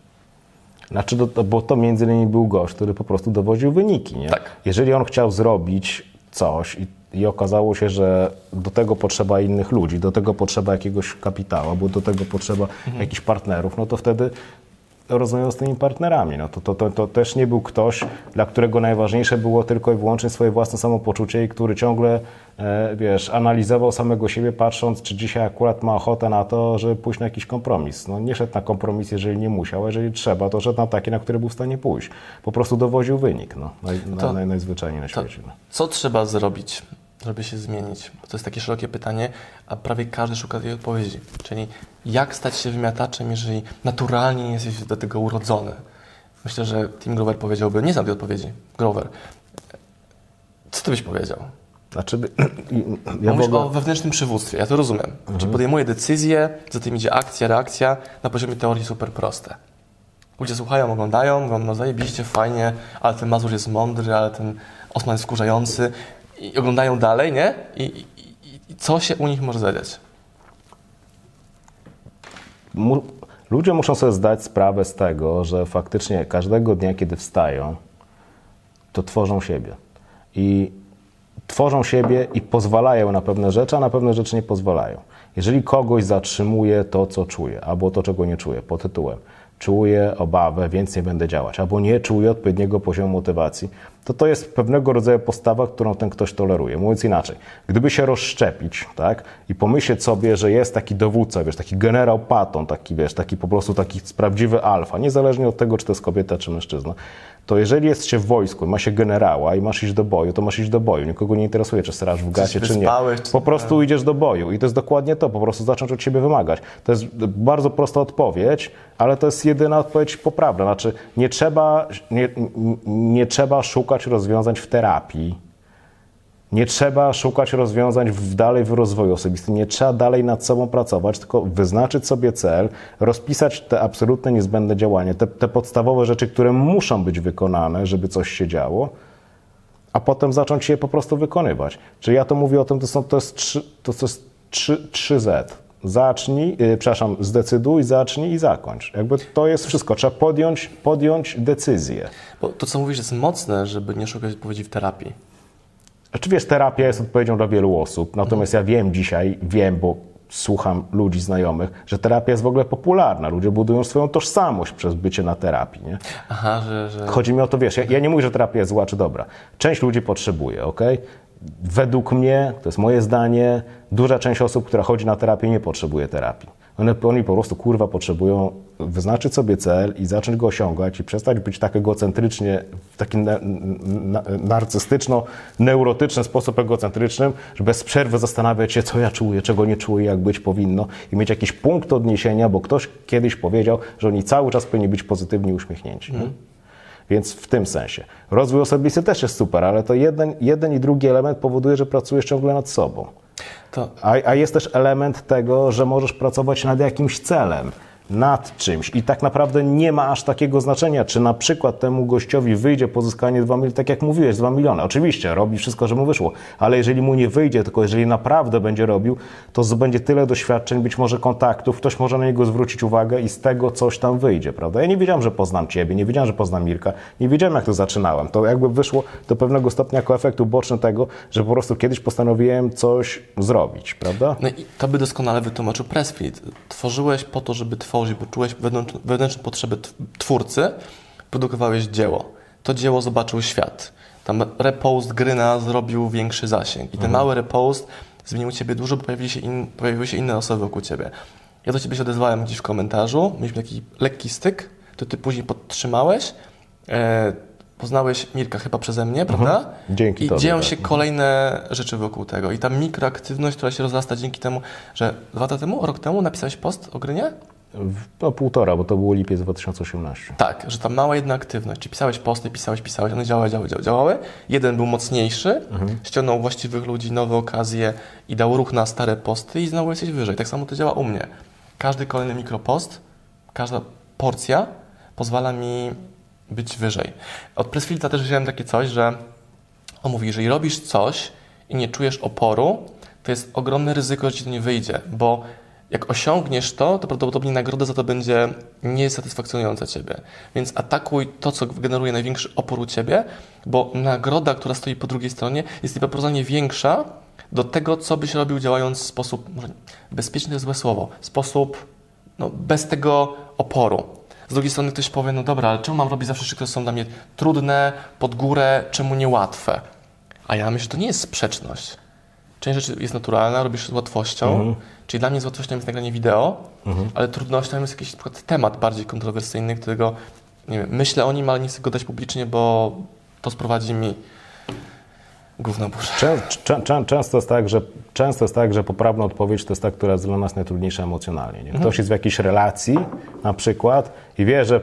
Znaczy, to, bo to między innymi był gość, który po prostu dowoził wyniki. Nie? Tak. Jeżeli on chciał zrobić coś i, i okazało się, że do tego potrzeba innych ludzi, do tego potrzeba jakiegoś kapitału, albo do tego potrzeba Mhm. jakichś partnerów, no to wtedy rozmawiał z tymi partnerami. No to, to, to, to też nie był ktoś, dla którego najważniejsze było tylko i wyłącznie swoje własne samopoczucie i który ciągle, e, wiesz, analizował samego siebie, patrząc, czy dzisiaj akurat ma ochotę na to, żeby pójść na jakiś kompromis. No nie szedł na kompromis, jeżeli nie musiał, a jeżeli trzeba, to szedł na taki, na który był w stanie pójść. Po prostu dowoził wynik, no, naj, To- na, naj, najzwyczajniej na To, świecie. No. co trzeba zrobić, żeby się zmienić? Bo to jest takie szerokie pytanie, a prawie każdy szuka tej odpowiedzi. Czyli jak stać się wymiataczem, jeżeli naturalnie nie jesteś do tego urodzony? Myślę, że Tim Grover powiedziałby, nie znam tej odpowiedzi. Grover, co ty byś powiedział? Znaczy, ja Mówisz ogóle, o wewnętrznym przywództwie, ja to rozumiem. Czyli podejmuję decyzję, za tym idzie akcja, reakcja, na poziomie teorii super proste. Ludzie słuchają, oglądają, mówią, no zajebiście, fajnie, ale ten Mazur jest mądry, ale ten Osman jest wkurzający. I oglądają dalej, nie? I, i, i- co się u nich może zadziać? ludzie muszą sobie zdać sprawę z tego, że faktycznie każdego dnia, kiedy wstają, to tworzą siebie. I tworzą siebie i pozwalają na pewne rzeczy, a na pewne rzeczy nie pozwalają. Jeżeli kogoś zatrzymuje to, co czuje, albo to, czego nie czuje, pod tytułem czuję obawę, więc nie będę działać, albo nie czuję odpowiedniego poziomu motywacji, to to jest pewnego rodzaju postawa, którą ten ktoś toleruje. Mówiąc inaczej, gdyby się rozszczepić, tak, i pomyśleć sobie, że jest taki dowódca, wiesz, taki generał Patton, taki, wiesz, taki po prostu taki prawdziwy alfa, niezależnie od tego, czy to jest kobieta, czy mężczyzna, to jeżeli jest się w wojsku, ma się generała i masz iść do boju, to masz iść do boju. Nikogo nie interesuje, czy straż w gacie, czy nie. Po prostu idziesz do boju i to jest dokładnie to, po prostu zacząć od siebie wymagać. To jest bardzo prosta odpowiedź, ale to jest jedyna odpowiedź poprawna. Znaczy, nie trzeba, nie, nie trzeba szukać rozwiązań w terapii. Nie trzeba szukać rozwiązań w, dalej w rozwoju osobistym, nie trzeba dalej nad sobą pracować, tylko wyznaczyć sobie cel, rozpisać te absolutne niezbędne działania, te, te podstawowe rzeczy, które muszą być wykonane, żeby coś się działo, a potem zacząć je po prostu wykonywać. Czyli ja to mówię o tym, to, są, to jest, 3, to, jest 3, 3Z. Zacznij, yy, przepraszam, zdecyduj, zacznij i zakończ. Jakby to jest wszystko. Trzeba podjąć, podjąć decyzję. Bo to, co mówisz, jest mocne, żeby nie szukać odpowiedzi w terapii. Znaczy wiesz, terapia jest odpowiedzią dla wielu osób, natomiast ja wiem dzisiaj, wiem, bo słucham ludzi znajomych, że terapia jest w ogóle popularna. Ludzie budują swoją tożsamość przez bycie na terapii. Nie? Aha, że... że... Chodzi mi o to, wiesz, ja, ja nie mówię, że terapia jest zła czy dobra. Część ludzi potrzebuje, ok? Według mnie, to jest moje zdanie, duża część osób, która chodzi na terapię, nie potrzebuje terapii. One, oni po prostu kurwa potrzebują wyznaczyć sobie cel i zacząć go osiągać i przestać być tak egocentrycznie, w taki na, na, narcystyczno-neurotyczny sposób egocentrycznym, że bez przerwy zastanawiać się, co ja czuję, czego nie czuję, jak być powinno i mieć jakiś punkt odniesienia, bo ktoś kiedyś powiedział, że oni cały czas powinni być pozytywni uśmiechnięci. Mm. Więc w tym sensie. Rozwój osobisty też jest super, ale to jeden, jeden i drugi element powoduje, że pracujesz ciągle nad sobą. To... A, a jest też element tego, że możesz pracować nad jakimś celem nad czymś i tak naprawdę nie ma aż takiego znaczenia, czy na przykład temu gościowi wyjdzie pozyskanie 2 miliony, tak jak mówiłeś, 2 miliony. Oczywiście, robi wszystko, żeby mu wyszło, ale jeżeli mu nie wyjdzie, tylko jeżeli naprawdę będzie robił, to zdobędzie tyle doświadczeń, być może kontaktów, ktoś może na niego zwrócić uwagę i z tego coś tam wyjdzie, prawda? Ja nie wiedziałem, że poznam Ciebie, nie wiedziałem, że poznam Mirka, nie wiedziałem, jak to zaczynałem. To jakby wyszło do pewnego stopnia jako efekt uboczny tego, że po prostu kiedyś postanowiłem coś zrobić, prawda? No i to by doskonale wytłumaczył Pressfit. Tworzyłeś po to, żeby tworzyć bo czułeś wewnętrzne, wewnętrzne potrzeby twórcy, produkowałeś dzieło. To dzieło zobaczył świat. Tam repost Gryna zrobił większy zasięg. I ten mhm. mały repost zmienił ciebie dużo, bo pojawiły się, in, pojawiły się inne osoby wokół ciebie. Ja do ciebie się odezwałem gdzieś w komentarzu, mieliśmy taki lekki styk, to ty później podtrzymałeś. E, poznałeś Mirka chyba przeze mnie, mhm. prawda? Dzięki I tobie, dzieją tak. się kolejne rzeczy wokół tego. I ta mikroaktywność, która się rozrasta dzięki temu, że dwa lata temu, rok temu napisałeś post o Grynie? No półtora, bo to było lipiec 2018. Tak, że ta mała jedna aktywność, czy pisałeś posty, pisałeś, pisałeś, one działały, działały, działały. Jeden był mocniejszy, mhm. ściągnął właściwych ludzi, nowe okazje i dał ruch na stare posty i znowu jesteś wyżej. Tak samo to działa u mnie. Każdy kolejny mikropost, każda porcja pozwala mi być wyżej. Od Pressfielda też wziąłem takie coś, że on mówi, jeżeli robisz coś i nie czujesz oporu, to jest ogromne ryzyko, że ci to nie wyjdzie, bo jak osiągniesz to, to prawdopodobnie nagroda za to będzie niesatysfakcjonująca Ciebie. Więc atakuj to, co generuje największy opór u Ciebie, bo nagroda, która stoi po drugiej stronie, jest nieproporcjonalnie większa do tego, co byś robił działając w sposób, może bezpieczny jest złe słowo, sposób no, bez tego oporu. Z drugiej strony ktoś powie, no dobra, ale czemu mam robić zawsze rzeczy, które są dla mnie trudne, pod górę, czemu niełatwe? A ja myślę, że to nie jest sprzeczność. Część rzeczy jest naturalna, robisz z łatwością, mhm. Czyli dla mnie z łatwością jest nagranie wideo, mhm. ale trudnością jest jakiś przykład, temat bardziej kontrowersyjny, którego nie wiem, myślę o nim, ale nie chcę go dać publicznie, bo to sprowadzi mi gówno burzę. Czę, czę, często, jest tak, że, często jest tak, że poprawna odpowiedź to jest ta, która jest dla nas najtrudniejsza emocjonalnie. Nie? Ktoś mhm. jest w jakiejś relacji na przykład i wie, że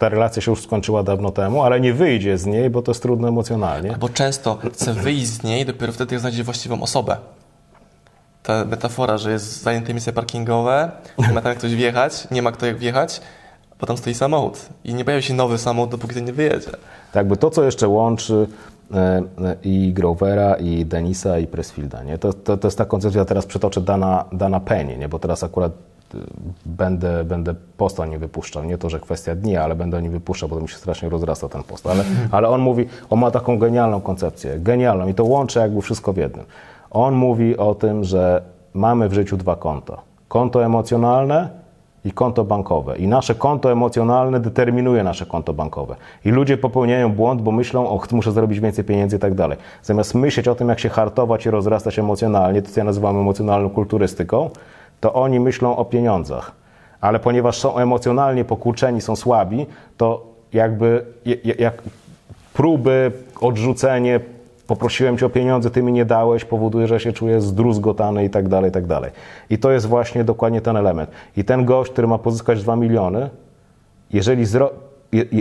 ta relacja się już skończyła dawno temu, ale nie wyjdzie z niej, bo to jest trudno emocjonalnie. Bo często chce wyjść z niej dopiero wtedy, jak znajdzie właściwą osobę ta metafora, że jest zajęte miejsce parkingowe, nie ma tam jak ktoś wjechać, nie ma kto jak wjechać, bo tam stoi samochód i nie pojawi się nowy samochód, dopóki ten nie wyjedzie. Tak, bo to, co jeszcze łączy e, e, i Grovera, i Denisa, i Pressfielda, nie? To, to, to jest ta koncepcja, teraz przytoczę Dana, Dana Penny, nie? bo teraz akurat będę, będę post o nim wypuszczał. Nie to, że kwestia dni, ale będę o nim wypuszczał, bo to mi się strasznie rozrasta ten post. Ale, ale on mówi, on ma taką genialną koncepcję, genialną i to łączy jakby wszystko w jednym. On mówi o tym, że mamy w życiu dwa konta. Konto emocjonalne i konto bankowe. I nasze konto emocjonalne determinuje nasze konto bankowe. I ludzie popełniają błąd, bo myślą, o, muszę zarobić więcej pieniędzy i tak dalej. Zamiast myśleć o tym, jak się hartować i rozrastać emocjonalnie, to co ja nazywam emocjonalną kulturystyką, to oni myślą o pieniądzach. Ale ponieważ są emocjonalnie pokłóceni, są słabi, to jakby jak próby, odrzucenie, poprosiłem cię o pieniądze, ty mi nie dałeś, powoduje, że się czuję zdruzgotany i tak dalej, i tak dalej. I to jest właśnie dokładnie ten element. I ten gość, który ma pozyskać 2 miliony, jeżeli,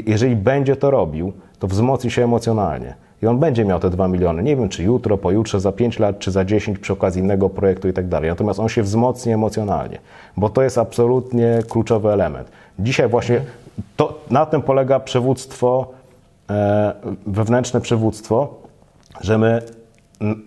jeżeli będzie to robił, to wzmocni się emocjonalnie. I on będzie miał te 2 miliony. Nie wiem, czy jutro, pojutrze, za 5 lat, czy za 10 przy okazji innego projektu i tak dalej. Natomiast on się wzmocni emocjonalnie, bo to jest absolutnie kluczowy element. Dzisiaj właśnie to, na tym polega przywództwo, e, wewnętrzne przywództwo, że my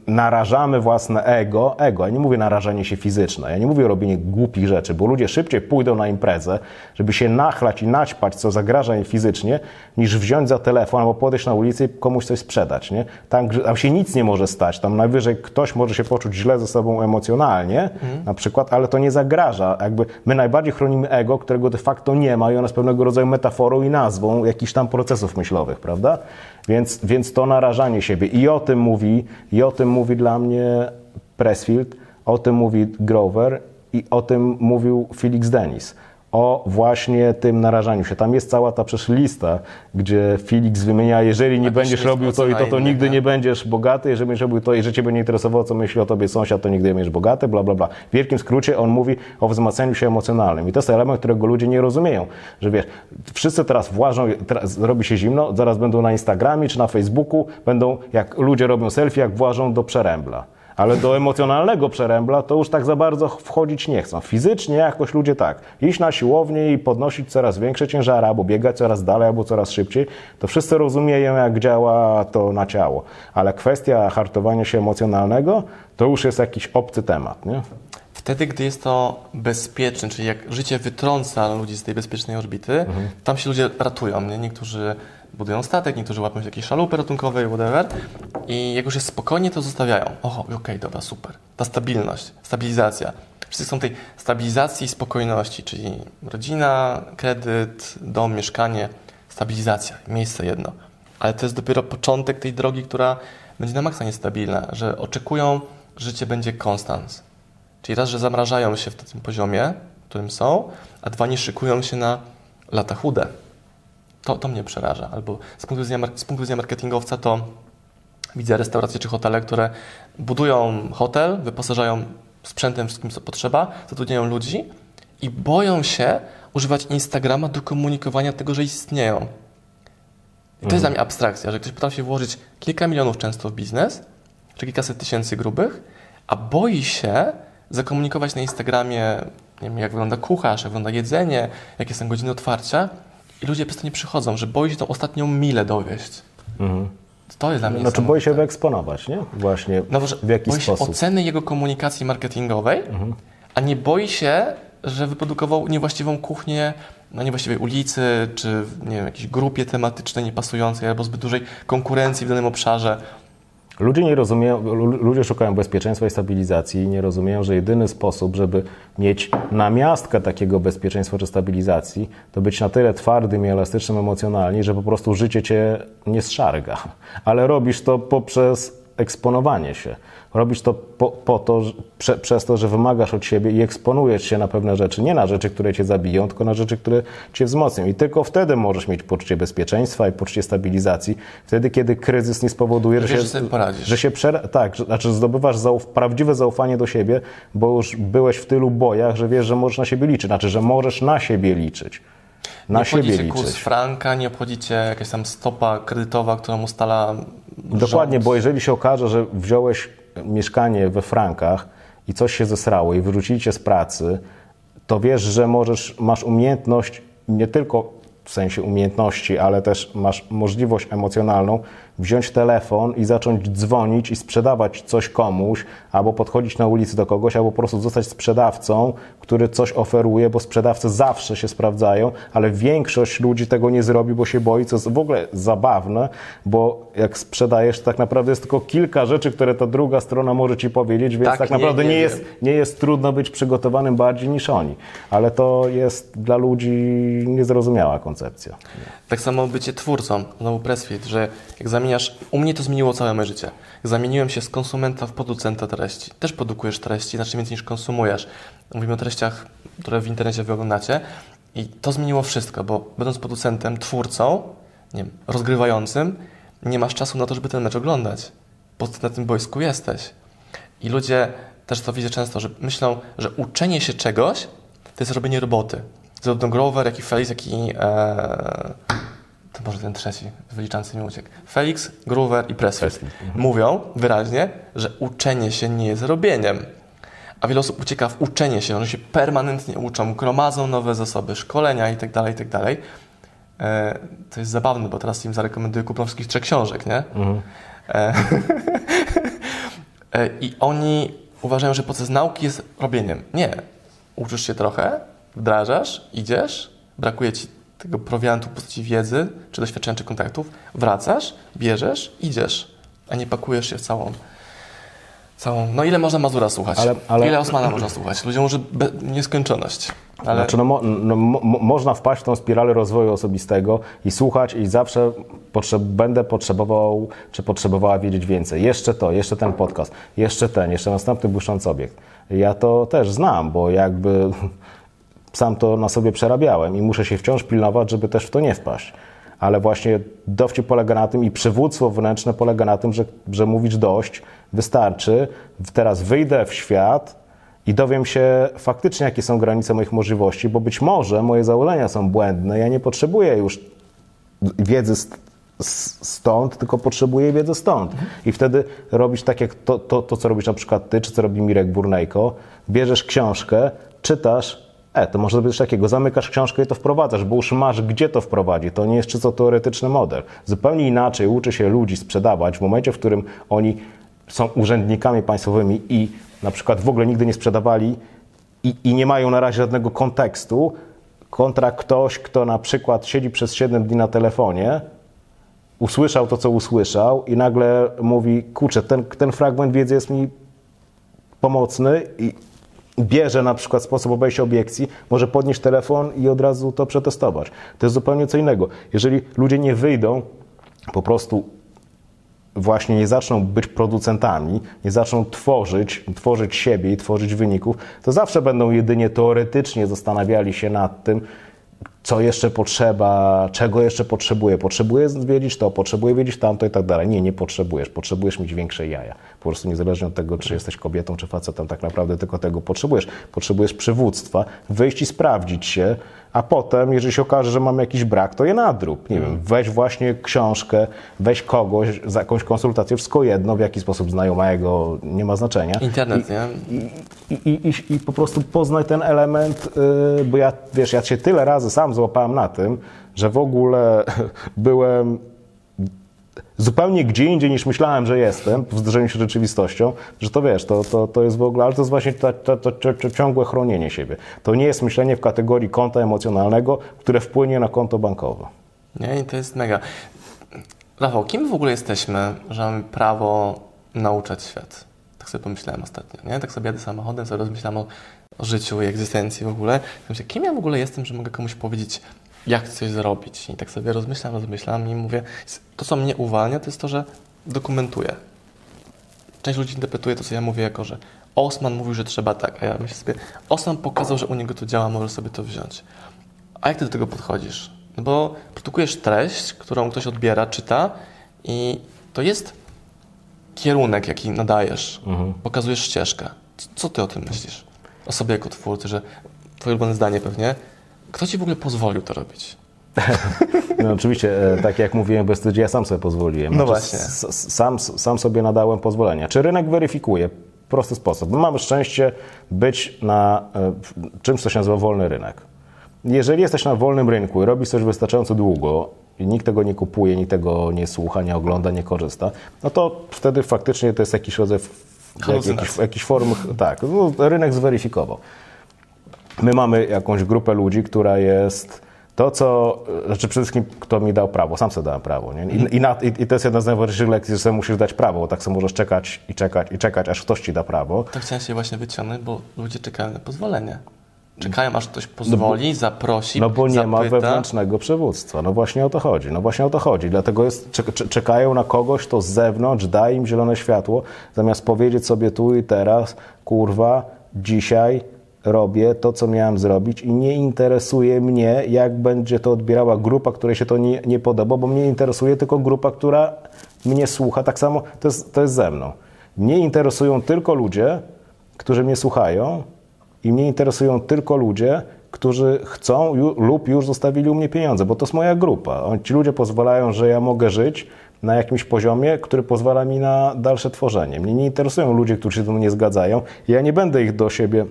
narażamy własne ego, ego, ja nie mówię narażanie się fizyczne, ja nie mówię robienie głupich rzeczy, bo ludzie szybciej pójdą na imprezę, żeby się nachlać i naćpać, co zagraża im fizycznie, niż wziąć za telefon albo podejść na ulicę i komuś coś sprzedać, nie? Tam, tam się nic nie może stać, tam najwyżej ktoś może się poczuć źle ze sobą emocjonalnie, na przykład, ale to nie zagraża, jakby my najbardziej chronimy ego, którego de facto nie ma i ono jest pewnego rodzaju metaforą i nazwą jakichś tam procesów myślowych, prawda? Więc, więc to narażanie siebie i o tym mówi, i o tym mówi dla mnie Pressfield, o tym mówi Grover i o tym mówił Felix Dennis. O właśnie tym narażaniu się. Tam jest cała ta przecież lista, gdzie Felix wymienia, jeżeli nie będziesz robił to i to, to nigdy nie będziesz bogaty, jeżeli będziesz robił to i że ciebie nie interesowało, co myśli o tobie sąsiad, to nigdy nie będziesz bogaty, bla, bla, bla. W wielkim skrócie on mówi o wzmacnianiu się emocjonalnym. I to jest element, którego ludzie nie rozumieją, że wiesz, wszyscy teraz włażą, teraz robi się zimno, zaraz będą na Instagramie czy na Facebooku, będą, jak ludzie robią selfie, jak włażą do przerębla. Ale do emocjonalnego przerębla to już tak za bardzo wchodzić nie chcą. Fizycznie jakoś ludzie tak. Iść na siłownię i podnosić coraz większe ciężary, albo biegać coraz dalej, albo coraz szybciej, to wszyscy rozumieją, jak działa to na ciało. Ale kwestia hartowania się emocjonalnego to już jest jakiś obcy temat. Nie? Wtedy, gdy jest to bezpieczne, czyli jak życie wytrąca ludzi z tej bezpiecznej orbity, tam się ludzie ratują. Nie? Niektórzy budują statek, niektórzy łapią się jakiejś szalupy ratunkowej, whatever. I jak już jest spokojnie, to zostawiają. Oho, okej, dobra, super. Ta stabilność, stabilizacja. Wszyscy chcą tej stabilizacji i spokojności, czyli rodzina, kredyt, dom, mieszkanie, stabilizacja, miejsce jedno. Ale to jest dopiero początek tej drogi, która będzie na maksa niestabilna, że oczekują, że życie będzie konstans. Czyli raz, że zamrażają się w tym poziomie, w którym są, a dwa, nie szykują się na lata chude. To, to mnie przeraża. Albo z punktu, widzenia, z punktu widzenia marketingowca to widzę restauracje czy hotele, które budują hotel, wyposażają sprzętem, wszystkim co potrzeba, zatrudniają ludzi i boją się używać Instagrama do komunikowania tego, że istnieją. I to jest dla mnie abstrakcja, że ktoś potrafi włożyć kilka milionów często w biznes, czy kilkaset tysięcy grubych, a boi się zakomunikować na Instagramie, nie wiem, jak wygląda kucharz, jak wygląda jedzenie, jakie są godziny otwarcia i ludzie przez to nie przychodzą, że boi się tą ostatnią milę dowieść. To jest dla mnie Znaczy boi się wyeksponować, nie? Właśnie No, w jaki boi się sposób. oceny jego komunikacji marketingowej, a nie boi się, że wyprodukował niewłaściwą kuchnię na niewłaściwej ulicy, czy w, nie wiem, jakiejś grupie tematycznej niepasującej, albo zbyt dużej konkurencji w danym obszarze. Ludzie nie rozumieją, lu- ludzie szukają bezpieczeństwa i stabilizacji i nie rozumieją, że jedyny sposób, żeby mieć namiastkę takiego bezpieczeństwa czy stabilizacji, to być na tyle twardym i elastycznym emocjonalnie, że po prostu życie cię nie zszarga. Ale robisz to poprzez eksponowanie się. Robisz to po, po to, że- prze, przez to, że wymagasz od siebie i eksponujesz się na pewne rzeczy, nie na rzeczy, które cię zabiją, tylko na rzeczy, które cię wzmocnią. I tylko wtedy możesz mieć poczucie bezpieczeństwa i poczucie stabilizacji. Wtedy, kiedy kryzys nie spowoduje, że, się, że poradzisz. że się przer- tak, że, znaczy zdobywasz zauf- prawdziwe zaufanie do siebie, bo już byłeś w tylu bojach, że wiesz, że możesz na siebie liczyć. Znaczy, że możesz na siebie liczyć. Na nie siebie cię kurs liczyć. franka, nie obchodzi cię jakaś tam stopa kredytowa, którą ustala Dokładnie, rząd. bo jeżeli się okaże, że wziąłeś mieszkanie we frankach i coś się zesrało i wyrzucili cię z pracy, to wiesz, że możesz, masz umiejętność nie tylko w sensie umiejętności, ale też masz możliwość emocjonalną wziąć telefon i zacząć dzwonić i sprzedawać coś komuś, albo podchodzić na ulicy do kogoś, albo po prostu zostać sprzedawcą, który coś oferuje, bo sprzedawcy zawsze się sprawdzają, ale większość ludzi tego nie zrobi, bo się boi, co jest w ogóle zabawne, bo jak sprzedajesz, to tak naprawdę jest tylko kilka rzeczy, które ta druga strona może ci powiedzieć, więc Tak, tak, nie, naprawdę nie nie, wiem. jest, nie jest trudno być przygotowanym bardziej niż oni. Ale to jest dla ludzi niezrozumiała koncepcja. Tak samo bycie twórcą, znowu Pressfield, że jak zamieniasz, u mnie to zmieniło całe moje życie. Zamieniłem się z konsumenta w producenta treści. Też produkujesz treści, znacznie więcej niż konsumujesz. Mówimy o treściach, które w internecie wy oglądacie i to zmieniło wszystko, bo będąc producentem, twórcą, nie wiem, rozgrywającym, nie masz czasu na to, żeby ten mecz oglądać, bo na tym boisku jesteś. I ludzie, też to widzę często, że myślą, że uczenie się czegoś to jest robienie roboty. Zarówno Grover, jak i Felix, jak i... E, to może ten trzeci, wyliczający mi uciekł. Felix, Grover i Pressfield mówią wyraźnie, że uczenie się nie jest robieniem. A wiele osób ucieka w uczenie się, one się permanentnie uczą, gromadzą nowe zasoby, szkolenia itd., itd. E, to jest zabawne, bo teraz im zarekomenduję kupno wszystkich trzech książek, nie? E, E, I oni uważają, że proces nauki jest robieniem. Nie. Uczysz się trochę, wdrażasz, idziesz, brakuje ci tego prowiantu w postaci wiedzy, czy doświadczenia, czy kontaktów, wracasz, bierzesz, idziesz, a nie pakujesz się w całą całą... No ile można Mazura słuchać? Ale- ale- Ile Osmana można słuchać? Ludziom może be... nieskończoność. Ale Znaczy, no, no, mo, mo- można wpaść w tą spiralę rozwoju osobistego i słuchać i zawsze potrzeb, będę potrzebował, czy potrzebowała wiedzieć więcej. Jeszcze to, jeszcze ten podcast, jeszcze ten, jeszcze następny błyszczący obiekt. Ja to też znam, bo jakby sam to na sobie przerabiałem i muszę się wciąż pilnować, żeby też w to nie wpaść. Ale właśnie dowcip polega na tym i przywództwo wewnętrzne polega na tym, że, że mówisz dość, wystarczy, teraz wyjdę w świat, i dowiem się faktycznie, jakie są granice moich możliwości, bo być może moje założenia są błędne. Ja nie potrzebuję już wiedzy stąd, tylko potrzebuję wiedzy stąd. I wtedy robisz tak, jak to, to, to, co robisz na przykład ty, czy co robi Mirek Burnejko. Bierzesz książkę, czytasz, e, to może być takiego, zamykasz książkę i to wprowadzasz, bo już masz gdzie to wprowadzi. To nie jest czysto teoretyczny model. Zupełnie inaczej uczy się ludzi sprzedawać w momencie, w którym oni są urzędnikami państwowymi i na przykład w ogóle nigdy nie sprzedawali i, i nie mają na razie żadnego kontekstu, kontra ktoś, kto na przykład siedzi przez 7 dni na telefonie, usłyszał to, co usłyszał i nagle mówi, kurczę, ten, ten fragment wiedzy jest mi pomocny i bierze na przykład sposób obejścia obiekcji, może podnieść telefon i od razu to przetestować. To jest zupełnie co innego. Jeżeli ludzie nie wyjdą po prostu właśnie nie zaczną być producentami, nie zaczną tworzyć, tworzyć siebie i tworzyć wyników, to zawsze będą jedynie teoretycznie zastanawiali się nad tym, co jeszcze potrzeba, czego jeszcze potrzebuję. Potrzebuję wiedzieć to, potrzebuję wiedzieć tamto i tak dalej. Nie, nie potrzebujesz. Potrzebujesz mieć większe jaja. Po prostu niezależnie od tego, czy jesteś kobietą, czy facetem, tak naprawdę tylko tego potrzebujesz. Potrzebujesz przywództwa, wyjść i sprawdzić się, a potem, jeżeli się okaże, że mamy jakiś brak, to je nadrób. Nie wiem, weź właśnie książkę, weź kogoś za jakąś konsultację, wszystko jedno, w jaki sposób znajomego, nie ma znaczenia. internet, nie? I, i, i, I po prostu poznaj ten element, yy, bo ja, wiesz, ja się tyle razy sam złapałem na tym, że w ogóle byłem zupełnie gdzie indziej niż myślałem, że jestem, w zderzeniu się z rzeczywistością, że to wiesz, to, to, to jest w ogóle, ale to jest właśnie to, to, to, to ciągłe chronienie siebie. To nie jest myślenie w kategorii konta emocjonalnego, które wpłynie na konto bankowe. Nie, to jest mega. Rafał, kim w ogóle jesteśmy, że mamy prawo nauczać świat? Tak sobie pomyślałem ostatnio, nie? Tak sobie jadę samochodem, sobie rozmyślam o, o życiu i egzystencji w ogóle. Myślę, kim ja w ogóle jestem, że mogę komuś powiedzieć, jak coś zrobić? I tak sobie rozmyślam, rozmyślam i mówię, to co mnie uwalnia, to jest to, że dokumentuję. Część ludzi interpretuje to, co ja mówię, jako że Osman mówił, że trzeba tak, a ja myślę sobie, Osman pokazał, że u niego to działa, możesz sobie to wziąć. A jak ty do tego podchodzisz? No bo produkujesz treść, którą ktoś odbiera, czyta i to jest kierunek, jaki nadajesz. Pokazujesz ścieżkę. Co ty o tym myślisz? O sobie jako twórcy, że twoje ulubione zdanie pewnie. Kto ci w ogóle pozwolił to robić? No oczywiście, e, tak jak mówiłem, bez ja sam sobie pozwoliłem. No Znaczy, właśnie. Sam, sam sobie nadałem pozwolenia. Czy rynek weryfikuje? Prosty sposób. My mamy szczęście być na e, czymś, co się nazywa wolny rynek. Jeżeli jesteś na wolnym rynku i robisz coś wystarczająco długo i nikt tego nie kupuje, nikt tego nie słucha, nie ogląda, nie korzysta, no to wtedy faktycznie to jest jakiś rodzaj jak, jakiś, jakiś form, tak, no, rynek zweryfikował. My mamy jakąś grupę ludzi, która jest to, co, znaczy przede wszystkim kto mi dał prawo, sam sobie dałem prawo. Nie? I, i, na, i, I to jest jedna z najważniejszych lekcji, że sobie musisz dać prawo, bo tak sobie możesz czekać i czekać i czekać, aż ktoś ci da prawo. To chciałem się właśnie wyciągnąć, bo ludzie czekają na pozwolenie. Czekają, aż ktoś pozwoli, zaprosi, No bo nie zapyta. ma wewnętrznego przywództwa. No właśnie o to chodzi. No właśnie o to chodzi. Dlatego jest, czek- czek- czekają na kogoś, kto z zewnątrz da im zielone światło, zamiast powiedzieć sobie tu i teraz, kurwa, dzisiaj robię to, co miałem zrobić i nie interesuje mnie, jak będzie to odbierała grupa, której się to nie, nie podoba, bo mnie interesuje tylko grupa, która mnie słucha. Tak samo to jest, to jest ze mną. Mnie interesują tylko ludzie, którzy mnie słuchają i mnie interesują tylko ludzie, którzy chcą ju, lub już zostawili u mnie pieniądze, bo to jest moja grupa. Ci ludzie pozwalają, że ja mogę żyć na jakimś poziomie, który pozwala mi na dalsze tworzenie. Mnie nie interesują ludzie, którzy się ze mną nie zgadzają. Ja nie będę ich do siebie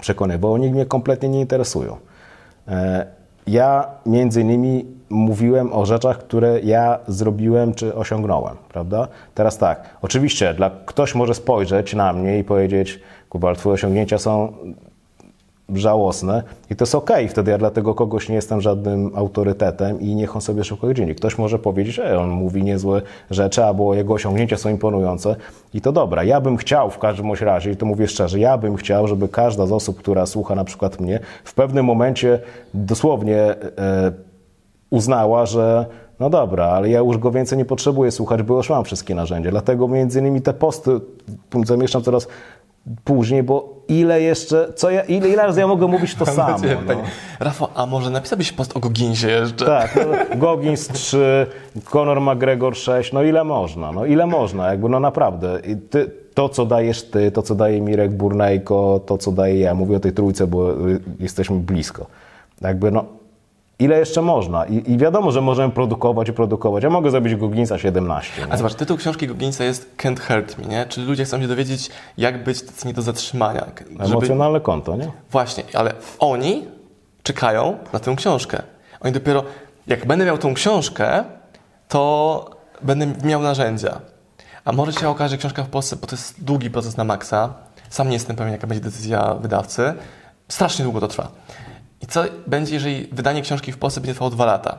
przekonywał, oni mnie kompletnie nie interesują. E, Ja między innymi mówiłem o rzeczach, które ja zrobiłem czy osiągnąłem, prawda? Teraz tak, oczywiście dla, ktoś może spojrzeć na mnie i powiedzieć, Kuba, twoje osiągnięcia są żałosne i to jest okej, wtedy ja dla tego kogoś nie jestem żadnym autorytetem i niech on sobie szybko dzieli. Ktoś może powiedzieć, że on mówi niezłe rzeczy, albo jego osiągnięcia są imponujące i to dobra. Ja bym chciał w każdym razie, i to mówię szczerze, ja bym chciał, żeby każda z osób, która słucha na przykład mnie, w pewnym momencie dosłownie e, uznała, że no dobra, ale ja już go więcej nie potrzebuję słuchać, bo już mam wszystkie narzędzia. Dlatego między innymi te posty zamieszczam coraz później, bo ile jeszcze, co ja, ile, ile razy ja mogę mówić to samo. No. Rafał, a może napisałbyś post o Goginsie jeszcze? Tak, no, Gogins 3, Conor McGregor 6, no ile można, no ile można, jakby no naprawdę. Ty, to, co dajesz ty, to, co daje Mirek Burnejko, to, co daję ja, mówię o tej trójce, bo jesteśmy blisko. Jakby no, ile jeszcze można. I, I, wiadomo, że możemy produkować i produkować. Ja mogę zrobić Goginsa 17. Nie? A zobacz, tytuł książki Goginsa jest Can't Hurt Me, nie? Czyli ludzie chcą się dowiedzieć, jak być tacy nie do zatrzymania. Żeby... Emocjonalne konto, nie? Właśnie, ale oni czekają na tę książkę. Oni dopiero, jak będę miał tą książkę, to będę miał narzędzia. A może się okaże, że książka w Polsce, bo to jest długi proces na maksa, sam nie jestem pewien, jaka będzie decyzja wydawcy, strasznie długo to trwa. I co będzie, jeżeli wydanie książki w Polsce będzie trwało dwa lata?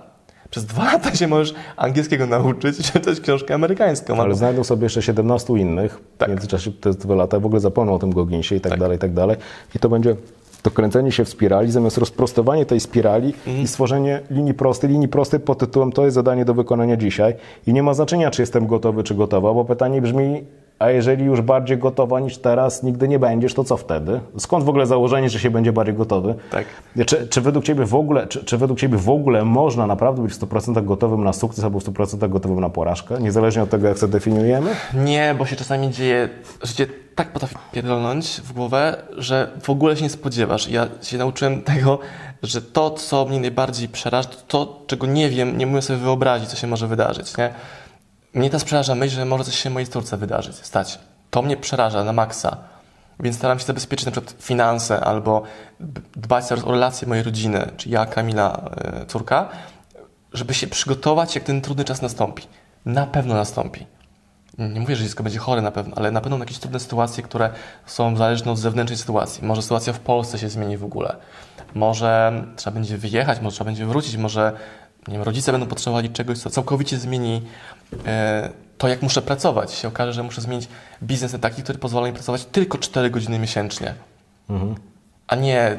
Przez dwa lata się możesz angielskiego nauczyć i czytać książkę amerykańską. Ale albo... znajdą sobie jeszcze 17 innych tak. w międzyczasie te dwa lata. W ogóle zapomną o tym Goginsie i tak, tak, dalej, i tak dalej. I to będzie to kręcenie się w spirali, zamiast rozprostowanie tej spirali mhm. i stworzenie linii prostej. Linii prostej pod tytułem to jest zadanie do wykonania dzisiaj. I nie ma znaczenia, czy jestem gotowy, czy gotowa, bo pytanie brzmi, a jeżeli już bardziej gotowa niż teraz nigdy nie będziesz, to co wtedy? Skąd w ogóle założenie, że się będzie bardziej gotowy? Tak. Czy, czy, według Ciebie w ogóle, czy, czy według Ciebie w ogóle można naprawdę być w 100% gotowym na sukces albo w 100% gotowym na porażkę? Niezależnie od tego, jak to definiujemy? Nie, bo się czasami dzieje, życie tak potrafi pierdolnąć w głowę, że w ogóle się nie spodziewasz. Ja się nauczyłem tego, że to, co mnie najbardziej przeraża, to, to czego nie wiem, nie mogę sobie wyobrazić, co się może wydarzyć. Nie? Mnie ta przeraża myśl, że może coś się mojej córce wydarzyć, stać. To mnie przeraża na maksa. Więc staram się zabezpieczyć na przykład finanse albo dbać o relacje mojej rodziny, czy ja, Kamila, e, córka, żeby się przygotować, jak ten trudny czas nastąpi. Na pewno nastąpi. Nie mówię, że dziecko będzie chore na pewno, ale na pewno jakieś trudne sytuacje, które są zależne od zewnętrznej sytuacji. Może sytuacja w Polsce się zmieni w ogóle. Może trzeba będzie wyjechać, może trzeba będzie wrócić, może nie wiem, rodzice będą potrzebowali czegoś, co całkowicie zmieni to, jak muszę pracować. Się okaże, że muszę zmienić biznes na taki, który pozwala mi pracować tylko 4 godziny miesięcznie, mhm. a nie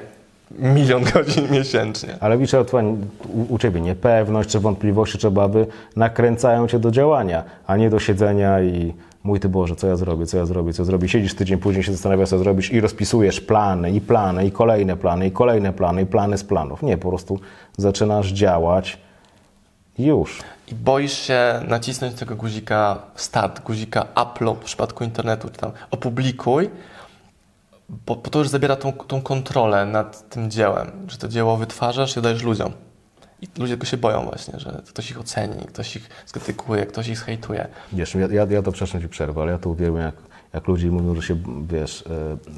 milion godzin miesięcznie. Ale widzisz, u, u Ciebie niepewność czy wątpliwości czy obawy nakręcają Cię do działania, a nie do siedzenia i mój Ty Boże, co ja zrobię, co ja zrobię, co zrobię. Siedzisz tydzień później, się zastanawiasz, co zrobisz i rozpisujesz plany i plany i kolejne plany i kolejne plany i plany z planów. Nie, po prostu zaczynasz działać już. I boisz się nacisnąć tego guzika start, guzika upload w przypadku internetu, czy tam opublikuj, bo, bo to już zabiera tą, tą kontrolę nad tym dziełem, że to dzieło wytwarzasz i dajesz ludziom. I ludzie tylko się boją właśnie, że ktoś ich oceni, ktoś ich skrytykuje, ktoś ich zhejtuje. Wiesz, ja, ja, ja to przepraszam Ci przerwę, ale ja to uwielbiam, jak, jak ludzie mówią, że się, wiesz,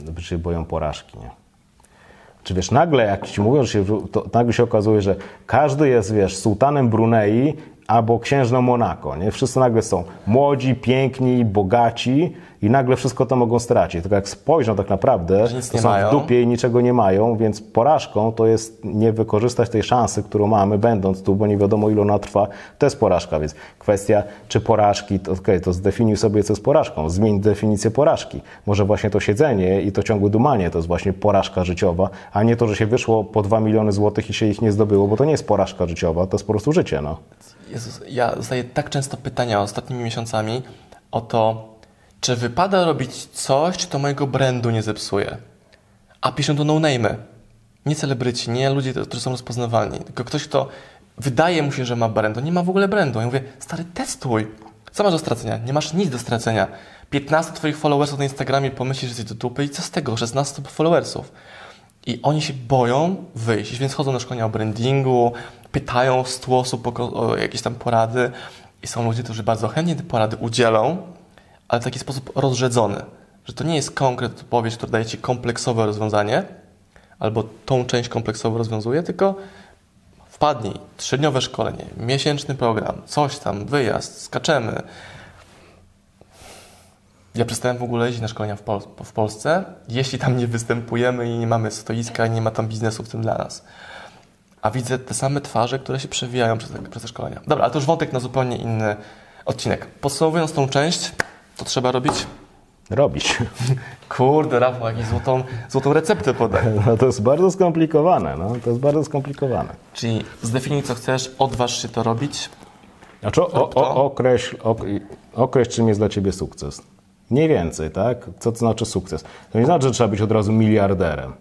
yy, że się boją porażki, nie? Czy wiesz, nagle jak ci mówią, że nagle się okazuje, że każdy jest, wiesz, sułtanem Brunei albo księżną Monako, nie? Wszyscy nagle są młodzi, piękni, bogaci i nagle wszystko to mogą stracić. Tylko jak spojrzą tak naprawdę, to są mają. w dupie i niczego nie mają, więc porażką to jest nie wykorzystać tej szansy, którą mamy, będąc tu, bo nie wiadomo ile ona trwa. To jest porażka, więc kwestia czy porażki, to, okay, to zdefiniuj sobie, co jest porażką. Zmień definicję porażki. Może właśnie to siedzenie i to ciągłe dumanie to jest właśnie porażka życiowa, a nie to, że się wyszło po 2 miliony złotych i się ich nie zdobyło, bo to nie jest porażka życiowa, to jest po prostu życie. No. Jezus, ja zadaję tak często pytania ostatnimi miesiącami o to, czy wypada robić coś, czy to mojego brandu nie zepsuje. A piszą to no-name. Nie celebryci, nie ludzie, którzy są rozpoznawalni, tylko ktoś, kto wydaje mu się, że ma brand, nie ma w ogóle brandu. Ja mówię, stary, testuj. Co masz do stracenia? Nie masz nic do stracenia. 15 twoich followersów na Instagramie pomyśli, że jesteś do dupy i co z tego? 16 followersów. I oni się boją wyjść, więc chodzą na szkolenia o brandingu, pytają 100 osób o, jakieś tam porady i są ludzie, którzy bardzo chętnie te porady udzielą, ale w taki sposób rozrzedzony, że to nie jest konkret odpowiedź, która daje Ci kompleksowe rozwiązanie, albo tą część kompleksowo rozwiązuje, tylko Wpadnij, trzydniowe szkolenie, miesięczny program, coś tam, wyjazd, skaczemy. Ja przestałem w ogóle jeździć na szkolenia w, Pol w Polsce, jeśli tam nie występujemy i nie mamy stoiska nie ma tam biznesu w tym dla nas. A widzę te same twarze, które się przewijają przez te, przez te szkolenia. Dobra, ale to już wątek na zupełnie inny odcinek. Podsumowując tą część, to trzeba robić Robić. Kurde, Rafał, jakąś złotą, złotą receptę podaj. No to jest bardzo skomplikowane, no. To jest bardzo skomplikowane. Czyli zdefiniuj, co chcesz, odważ się to robić. Znaczy, o, o, określ, ok, określ, czym jest dla Ciebie sukces. Mniej więcej, tak? Co to znaczy sukces? To nie znaczy, że trzeba być od razu miliarderem.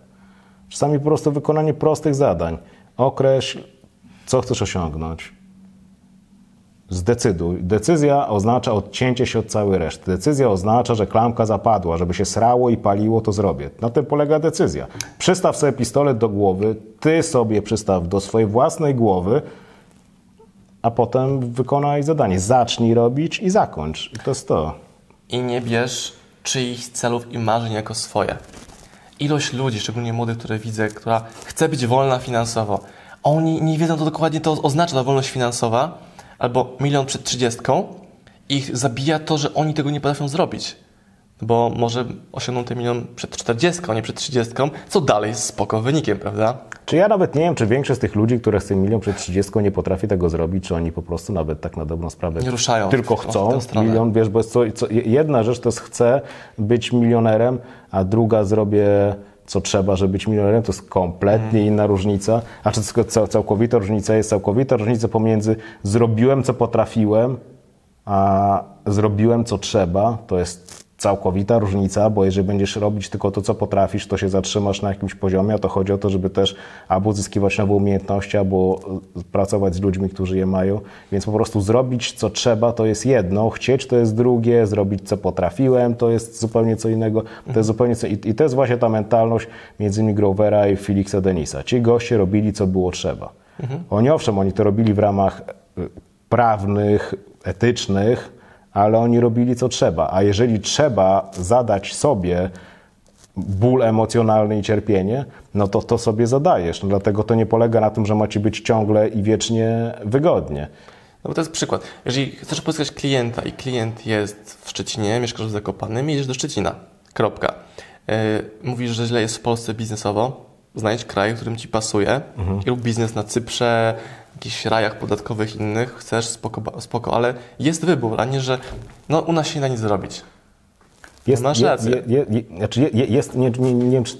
Czasami po prostu wykonanie prostych zadań. Określ, co chcesz osiągnąć. Zdecyduj. Decyzja oznacza odcięcie się od całej reszty. Decyzja oznacza, że klamka zapadła, żeby się srało i paliło, to zrobię. Na tym polega decyzja. Przystaw sobie pistolet do głowy, ty sobie przystaw do swojej własnej głowy, a potem wykonaj zadanie. Zacznij robić i zakończ. I to jest to. I nie bierz czyichś celów i marzeń jako swoje. Ilość ludzi, szczególnie młodych, które widzę, która chce być wolna finansowo, oni nie wiedzą, dokładnie to oznacza ta wolność finansowa, albo milion przed trzydziestką, ich zabija to, że oni tego nie potrafią zrobić. Bo może osiągną ten milion przed 40, a nie przed 30, co dalej jest spoko wynikiem, prawda? Czy ja nawet nie wiem, czy większość z tych ludzi, które chce milion przed 30 nie potrafi tego zrobić, czy oni po prostu nawet tak na dobrą sprawę Nie ruszają tylko chcą milion, wiesz, bo jest co, co, jedna rzecz to jest chcę być milionerem, a druga zrobię co trzeba, żeby być milionerem, to jest kompletnie Mhm. inna różnica. A czy cał- całkowita różnica jest całkowita różnica pomiędzy zrobiłem co potrafiłem, a zrobiłem co trzeba, to jest całkowita różnica, bo jeżeli będziesz robić tylko to, co potrafisz, to się zatrzymasz na jakimś poziomie, a to chodzi o to, żeby też albo uzyskiwać nowe umiejętności, albo y, pracować z ludźmi, którzy je mają. Więc po prostu zrobić co trzeba to jest jedno, chcieć to jest drugie, zrobić co potrafiłem to jest zupełnie co innego. To jest zupełnie co... I, I to jest właśnie ta mentalność między innymi Grovera i Felixa Denisa. Ci goście robili co było trzeba. Oni owszem, oni to robili w ramach y, prawnych, etycznych, ale oni robili co trzeba. A jeżeli trzeba zadać sobie ból emocjonalny i cierpienie, no to to sobie zadajesz. No dlatego to nie polega na tym, że ma ci być ciągle i wiecznie wygodnie. No bo to jest przykład. Jeżeli chcesz pozyskać klienta i klient jest w Szczecinie, mieszkasz w Zakopanym, jedziesz do Szczecina. Kropka. Yy, mówisz, że źle jest w Polsce biznesowo, znajdź kraj, w którym ci pasuje i rób biznes na Cyprze, jakichś rajach podatkowych innych, chcesz, spoko, spoko, ale jest wybór, a nie, że no u nas się nie da nic zrobić. Jest, Masz rację. Je, je, je, znaczy je, je- jest, nie, nie, nie wiem, czy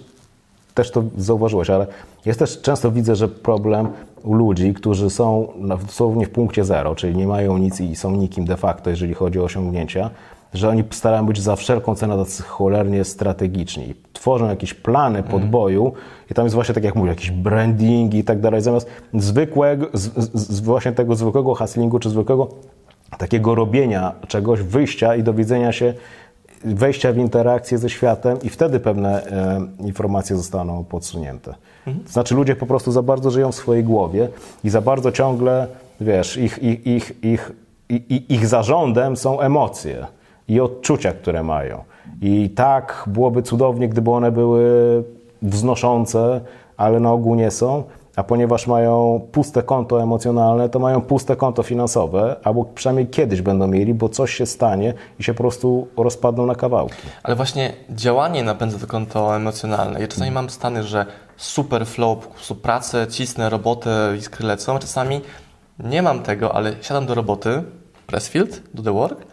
też to zauważyłeś, ale jest też często widzę, że problem u ludzi, którzy są na- dosłownie w punkcie zero, czyli nie mają nic i są nikim de facto, jeżeli chodzi o osiągnięcia, że oni starają być za wszelką cenę tacy cholernie strategiczni. Tworzą jakieś plany podboju i tam jest właśnie tak jak mówię, jakiś branding i tak dalej, zamiast zwykłego, z, z, z właśnie tego zwykłego hustlingu czy zwykłego takiego robienia czegoś, wyjścia i dowiedzenia się, wejścia w interakcję ze światem i wtedy pewne e, informacje zostaną podsunięte. To znaczy ludzie po prostu za bardzo żyją w swojej głowie i za bardzo ciągle, wiesz, ich, ich, ich, ich, ich, ich zarządem są emocje i odczucia, które mają. I tak byłoby cudownie, gdyby one były wznoszące, ale na ogół nie są. A ponieważ mają puste konto emocjonalne, to mają puste konto finansowe, albo przynajmniej kiedyś będą mieli, bo coś się stanie i się po prostu rozpadną na kawałki. Ale właśnie działanie napędza to konto emocjonalne. Ja czasami mam stany, że super flow, po prostu pracę, cisnę robotę, iskry lecą. Czasami nie mam tego, ale siadam do roboty, Pressfield, do The Work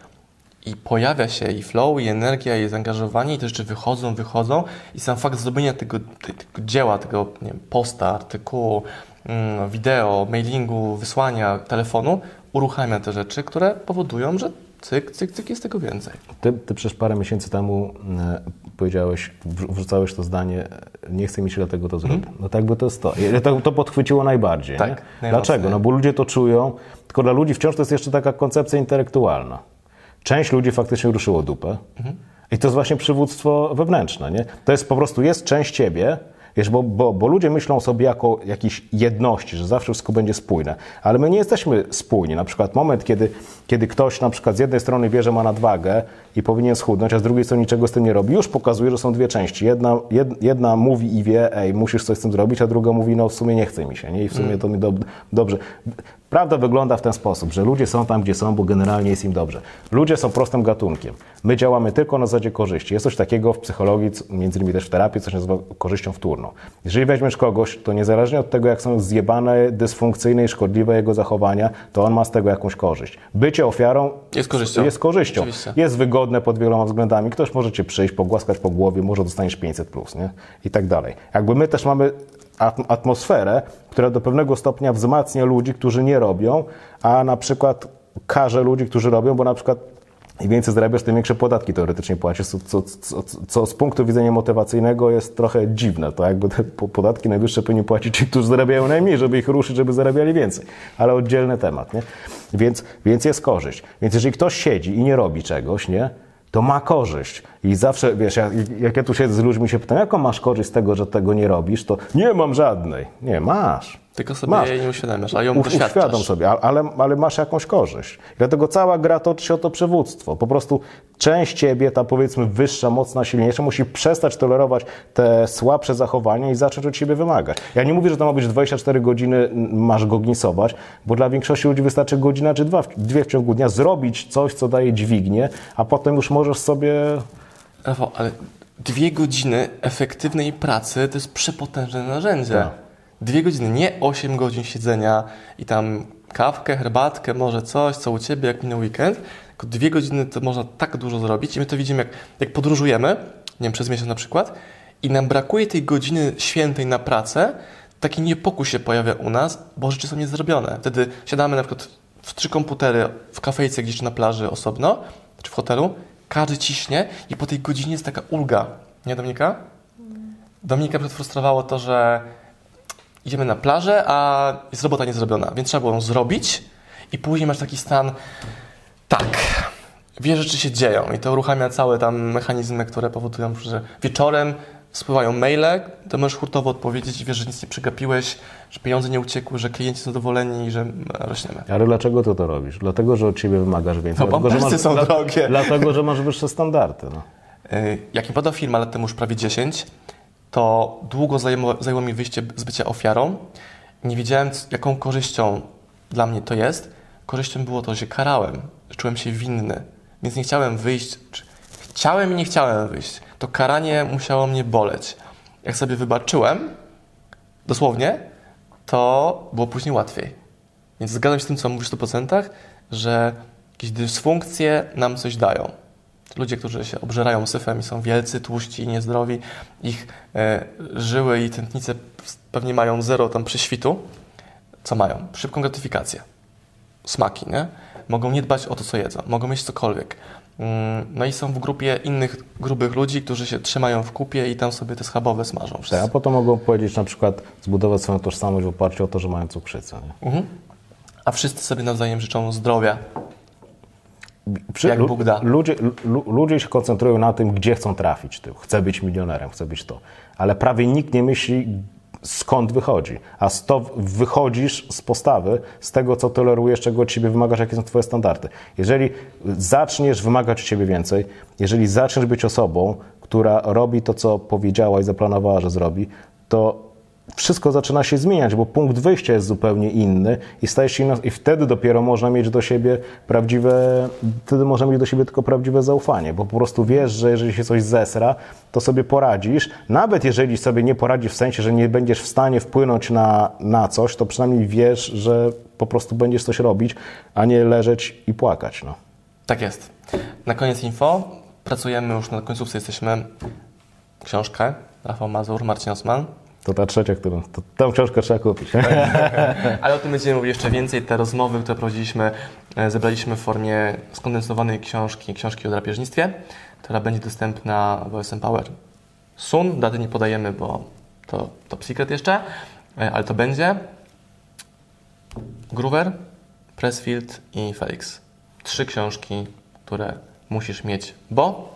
i pojawia się i flow, i energia, i zaangażowanie, i te rzeczy wychodzą, wychodzą i sam fakt zrobienia tego, te- tego dzieła, tego nie wiem, posta, artykułu, mm, wideo, mailingu, wysłania, telefonu, uruchamia te rzeczy, które powodują, że cyk, cyk, cyk jest tego więcej. Ty, ty przecież parę miesięcy temu e, powiedziałeś, wrzu- wrzucałeś to zdanie, nie chce mi się dlatego to zrobić. No tak by to jest to. To, to podchwyciło najbardziej. Tak. Dlaczego? No bo ludzie to czują, tylko dla ludzi wciąż to jest jeszcze taka koncepcja intelektualna. Część ludzi faktycznie ruszyło dupę i to jest właśnie przywództwo wewnętrzne. Nie? To jest po prostu, jest część ciebie, bo, bo, bo ludzie myślą sobie jako jakiejś jedności, że zawsze wszystko będzie spójne, ale my nie jesteśmy spójni. Na przykład moment, kiedy, kiedy ktoś na przykład z jednej strony wie, że ma nadwagę i powinien schudnąć, a z drugiej strony niczego z tym nie robi, już pokazuje, że są dwie części. Jedna, jed, jedna mówi i wie, ej, musisz coś z tym zrobić, a druga mówi, no w sumie nie chce mi się, nie? I w sumie to mi do, dobrze. Prawda wygląda w ten sposób, że ludzie są tam, gdzie są, bo generalnie jest im dobrze. Ludzie są prostym gatunkiem. My działamy tylko na zasadzie korzyści. Jest coś takiego w psychologii, między innymi też w terapii, co się nazywa korzyścią wtórną. Jeżeli weźmiesz kogoś, to niezależnie od tego, jak są zjebane, dysfunkcyjne i szkodliwe jego zachowania, to on ma z tego jakąś korzyść. Bycie ofiarą Jest korzyścią. Jest korzyścią. Oczywiście. Jest wygodne pod wieloma względami. Ktoś może cię przyjść, pogłaskać po głowie, może dostaniesz 500 plus, nie? I tak dalej. Jakby my też mamy at- atmosferę, która do pewnego stopnia wzmacnia ludzi, którzy nie robią, a na przykład karze ludzi, którzy robią, bo na przykład im więcej zarabiasz, tym większe podatki teoretycznie płacisz, co, co, co, co z punktu widzenia motywacyjnego jest trochę dziwne. To jakby te po- podatki najwyższe powinni płacić ci, którzy zarabiają najmniej, żeby ich ruszyć, żeby zarabiali więcej. Ale oddzielny temat, nie? Więc, więc jest korzyść. Więc jeżeli ktoś siedzi i nie robi czegoś, nie? to ma korzyść. I zawsze, wiesz, jak, jak ja tu siedzę z ludźmi i się pytam, jaką masz korzyść z tego, że tego nie robisz, to nie mam żadnej. Nie, masz. Tylko sobie Masz. jej nie uświadamiasz, a ją U- doświadczasz. sobie, ale, ale masz jakąś korzyść. Dlatego cała gra toczy się o to przywództwo. Po prostu część ciebie, ta powiedzmy wyższa, mocna, silniejsza, musi przestać tolerować te słabsze zachowania i zacząć od siebie wymagać. Ja nie mówię, że to ma być 24 godziny, masz go gnisować, bo dla większości ludzi wystarczy godzina czy dwa, dwie w ciągu dnia zrobić coś, co daje dźwignię, a potem już możesz sobie Rafał, ale dwie godziny efektywnej pracy to jest przepotężne narzędzie. Tak. Dwie godziny, nie 8 godzin siedzenia i tam kawkę, herbatkę, może coś, co u Ciebie, jak minął weekend. Tylko dwie godziny to można tak dużo zrobić i my to widzimy, jak, jak podróżujemy, nie wiem, przez miesiąc na przykład, i nam brakuje tej godziny świętej na pracę, taki niepokój się pojawia u nas, bo rzeczy są niezrobione. Wtedy siadamy na przykład w trzy komputery w kafejce gdzieś na plaży osobno, czy w hotelu, każdy ciśnie i po tej godzinie jest taka ulga. Nie, Dominika? Dominika frustrowało to, że idziemy na plażę, a jest robota niezrobiona, więc trzeba było ją zrobić i później masz taki stan, tak, wie, rzeczy się dzieją i to uruchamia całe tam mechanizmy, które powodują, że wieczorem spływają maile, to możesz hurtowo odpowiedzieć i wiesz, że nic nie przegapiłeś, że pieniądze nie uciekły, że klienci są zadowoleni i że rośniemy. Ale dlaczego ty to robisz? Dlatego, że od ciebie wymagasz więcej. No, dlatego, że pampersy są dla- drogie. Dlatego, że masz wyższe standardy. No. Y, Jak mi podał firma lat temu już prawie 10, to długo zajęło, zajęło mi wyjście z bycia ofiarą. Nie wiedziałem, jaką korzyścią dla mnie to jest. Korzyścią było to, że karałem, że czułem się winny, więc nie chciałem wyjść. Chciałem i nie chciałem wyjść. To karanie musiało mnie boleć. Jak sobie wybaczyłem, dosłownie, to było później łatwiej. Więc zgadzam się z tym, co mówisz w 100%, że jakieś dysfunkcje nam coś dają. Ludzie, którzy się obżerają syfem i są wielcy, tłuści i niezdrowi, ich e, żyły i tętnice pewnie mają zero tam prześwitu. Co mają? Szybką gratyfikację. Smaki, nie? Mogą nie dbać o to, co jedzą. Mogą mieć cokolwiek. Mm, No i są w grupie innych grubych ludzi, którzy się trzymają w kupie i tam sobie te schabowe smażą. Tak, a potem mogą powiedzieć na przykład, zbudować swoją tożsamość w oparciu o to, że mają cukrzycę. Nie? Mhm. A wszyscy sobie nawzajem życzą zdrowia. Przy, Jak Bóg da. Ludzie, lu, ludzie się koncentrują na tym, gdzie chcą trafić. Ty. Chcę być milionerem, chcę być to. Ale prawie nikt nie myśli, skąd wychodzi. A sto wychodzisz z postawy, z tego, co tolerujesz, czego od siebie wymagasz, jakie są twoje standardy. Jeżeli zaczniesz wymagać od siebie więcej, jeżeli zaczniesz być osobą, która robi to, co powiedziała i zaplanowała, że zrobi, to wszystko zaczyna się zmieniać, bo punkt wyjścia jest zupełnie inny i się i wtedy dopiero można mieć do siebie prawdziwe, wtedy można mieć do siebie tylko prawdziwe zaufanie, bo po prostu wiesz, że jeżeli się coś zesra, to sobie poradzisz, nawet jeżeli sobie nie poradzisz w sensie, że nie będziesz w stanie wpłynąć na, na coś, to przynajmniej wiesz, że po prostu będziesz coś robić, a nie leżeć i płakać. No. Tak jest. Na koniec info. Pracujemy już na końcówce, jesteśmy książkę. Rafał Mazur, Marcin Osman. To ta trzecia, którą, to, tę książkę trzeba kupić. Ale o tym będziemy mówili jeszcze więcej. Te rozmowy, które prowadziliśmy, e, zebraliśmy w formie skondensowanej książki, książki o drapieżnictwie, która będzie dostępna w OSM Power. Sun, daty nie podajemy, bo to top secret jeszcze, e, ale to będzie. Groover, Pressfield i Felix. Trzy książki, które musisz mieć, bo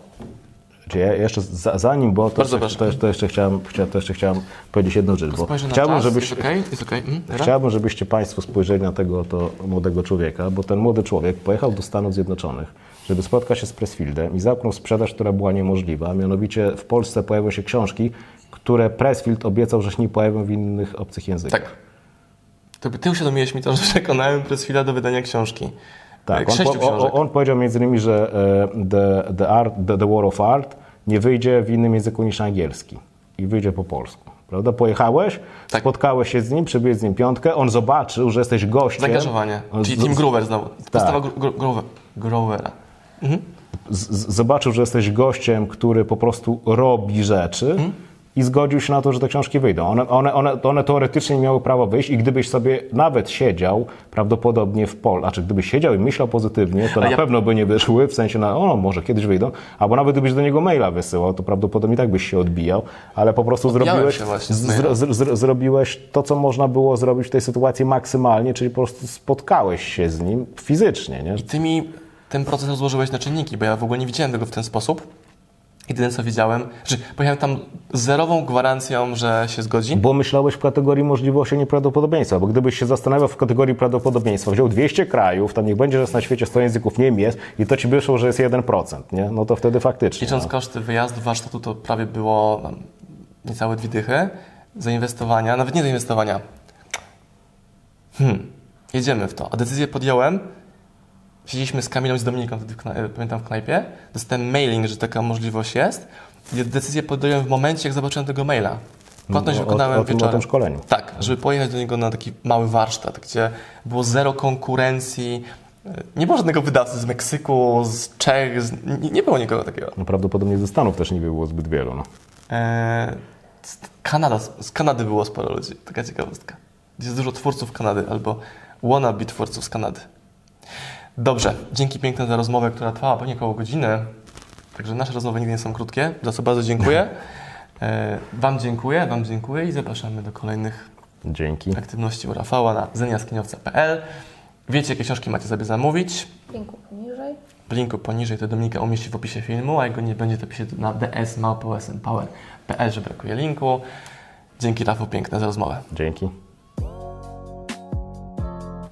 Znaczy ja jeszcze za, zanim, bo to, proszę. to, to, jeszcze chciałem, chcia- to jeszcze chciałem powiedzieć jedną rzecz, bo chciałbym, żebyś? Jest okej? Mm. Chciałbym, żebyście Państwo spojrzeli na tego to młodego człowieka, bo ten młody człowiek pojechał do Stanów Zjednoczonych, żeby spotkać się z Pressfieldem i zamknął sprzedaż, która była niemożliwa. Mianowicie w Polsce pojawią się książki, które Pressfield obiecał, że się nie pojawią w innych obcych językach. Tak. To by ty uświadomiłeś mi to, że przekonałem chwilę do wydania książki. Tak, on, po, on, on powiedział między innymi, że e, the, the, art, the, the War of Art nie wyjdzie w innym języku niż angielski i wyjdzie po polsku. Prawda? Pojechałeś, Tak. spotkałeś się z nim, przybyłeś z nim piątkę, on zobaczył, że jesteś gościem. Zaangażowanie. Czyli Team Groover znowu. Tak. Postawa Gro- Gro- Grover- Grovera. z- zobaczył, że jesteś gościem, który po prostu robi rzeczy Mhm. I zgodził się na to, że te książki wyjdą. One, one, one, one teoretycznie miały prawo wyjść i gdybyś sobie nawet siedział prawdopodobnie w pol, a czy gdybyś siedział i myślał pozytywnie, to na ja- pewno by nie wyszły, w sensie, na, o, może kiedyś wyjdą, albo nawet gdybyś do niego maila wysyłał, to prawdopodobnie tak byś się odbijał, ale po prostu Odbijałem zrobiłeś, z z, z, zrobiłeś to, co można było zrobić w tej sytuacji maksymalnie, czyli po prostu spotkałeś się z nim fizycznie, nie? I ty mi ten proces rozłożyłeś na czynniki, bo ja w ogóle nie widziałem tego w ten sposób. Jedyne co wiedziałem, że pojechałem tam z zerową gwarancją, że się zgodzi. Bo myślałeś w kategorii możliwości, a nie prawdopodobieństwa. Bo gdybyś się zastanawiał w kategorii prawdopodobieństwa, wziął 200 krajów, tam niech będzie, że jest na świecie 100 języków, nie jest, i to ci wyszło, że jest 1%, nie? No to wtedy faktycznie. Licząc No. koszty wyjazdu, warsztatu, to prawie było no, niecałe dwie dychy. Zainwestowania, nawet nie zainwestowania. Hmm, jedziemy w to. A decyzję podjąłem. Siedzieliśmy z Kamilą i z Dominiką, wtedy w kna- e, pamiętam w knajpie. Dostałem mailing, że taka możliwość jest. I decyzję podjąłem w momencie, jak zobaczyłem tego maila. Płatność No, o- wykonałem o tym- o tym szkoleniu. Tak, żeby pojechać do niego na taki mały warsztat, gdzie było zero konkurencji. E, Nie było żadnego wydawcy z Meksyku, z Czech, z... Nie, nie było nikogo takiego. No prawdopodobnie ze Stanów też nie było zbyt wielu. No. Eee, z Kanada, z Kanady było sporo ludzi, taka ciekawostka. Jest dużo twórców Kanady albo wannabe twórców z Kanady. Dobrze, dzięki piękne za rozmowę, która trwała pewnie około godziny. Także nasze rozmowy nigdy nie są krótkie, za co bardzo dziękuję. Eee, wam dziękuję, Wam dziękuję i zapraszamy do kolejnych Dzięki. aktywności u Rafała na zeniaskiniowca.pl. Wiecie, jakie książki macie sobie zamówić. Linku poniżej. W linku poniżej to Dominika umieści w opisie filmu, a jak go nie będzie, to pisze na ds.małpoesmpower.pl, że brakuje linku. Dzięki Rafał piękne za rozmowę. Dzięki.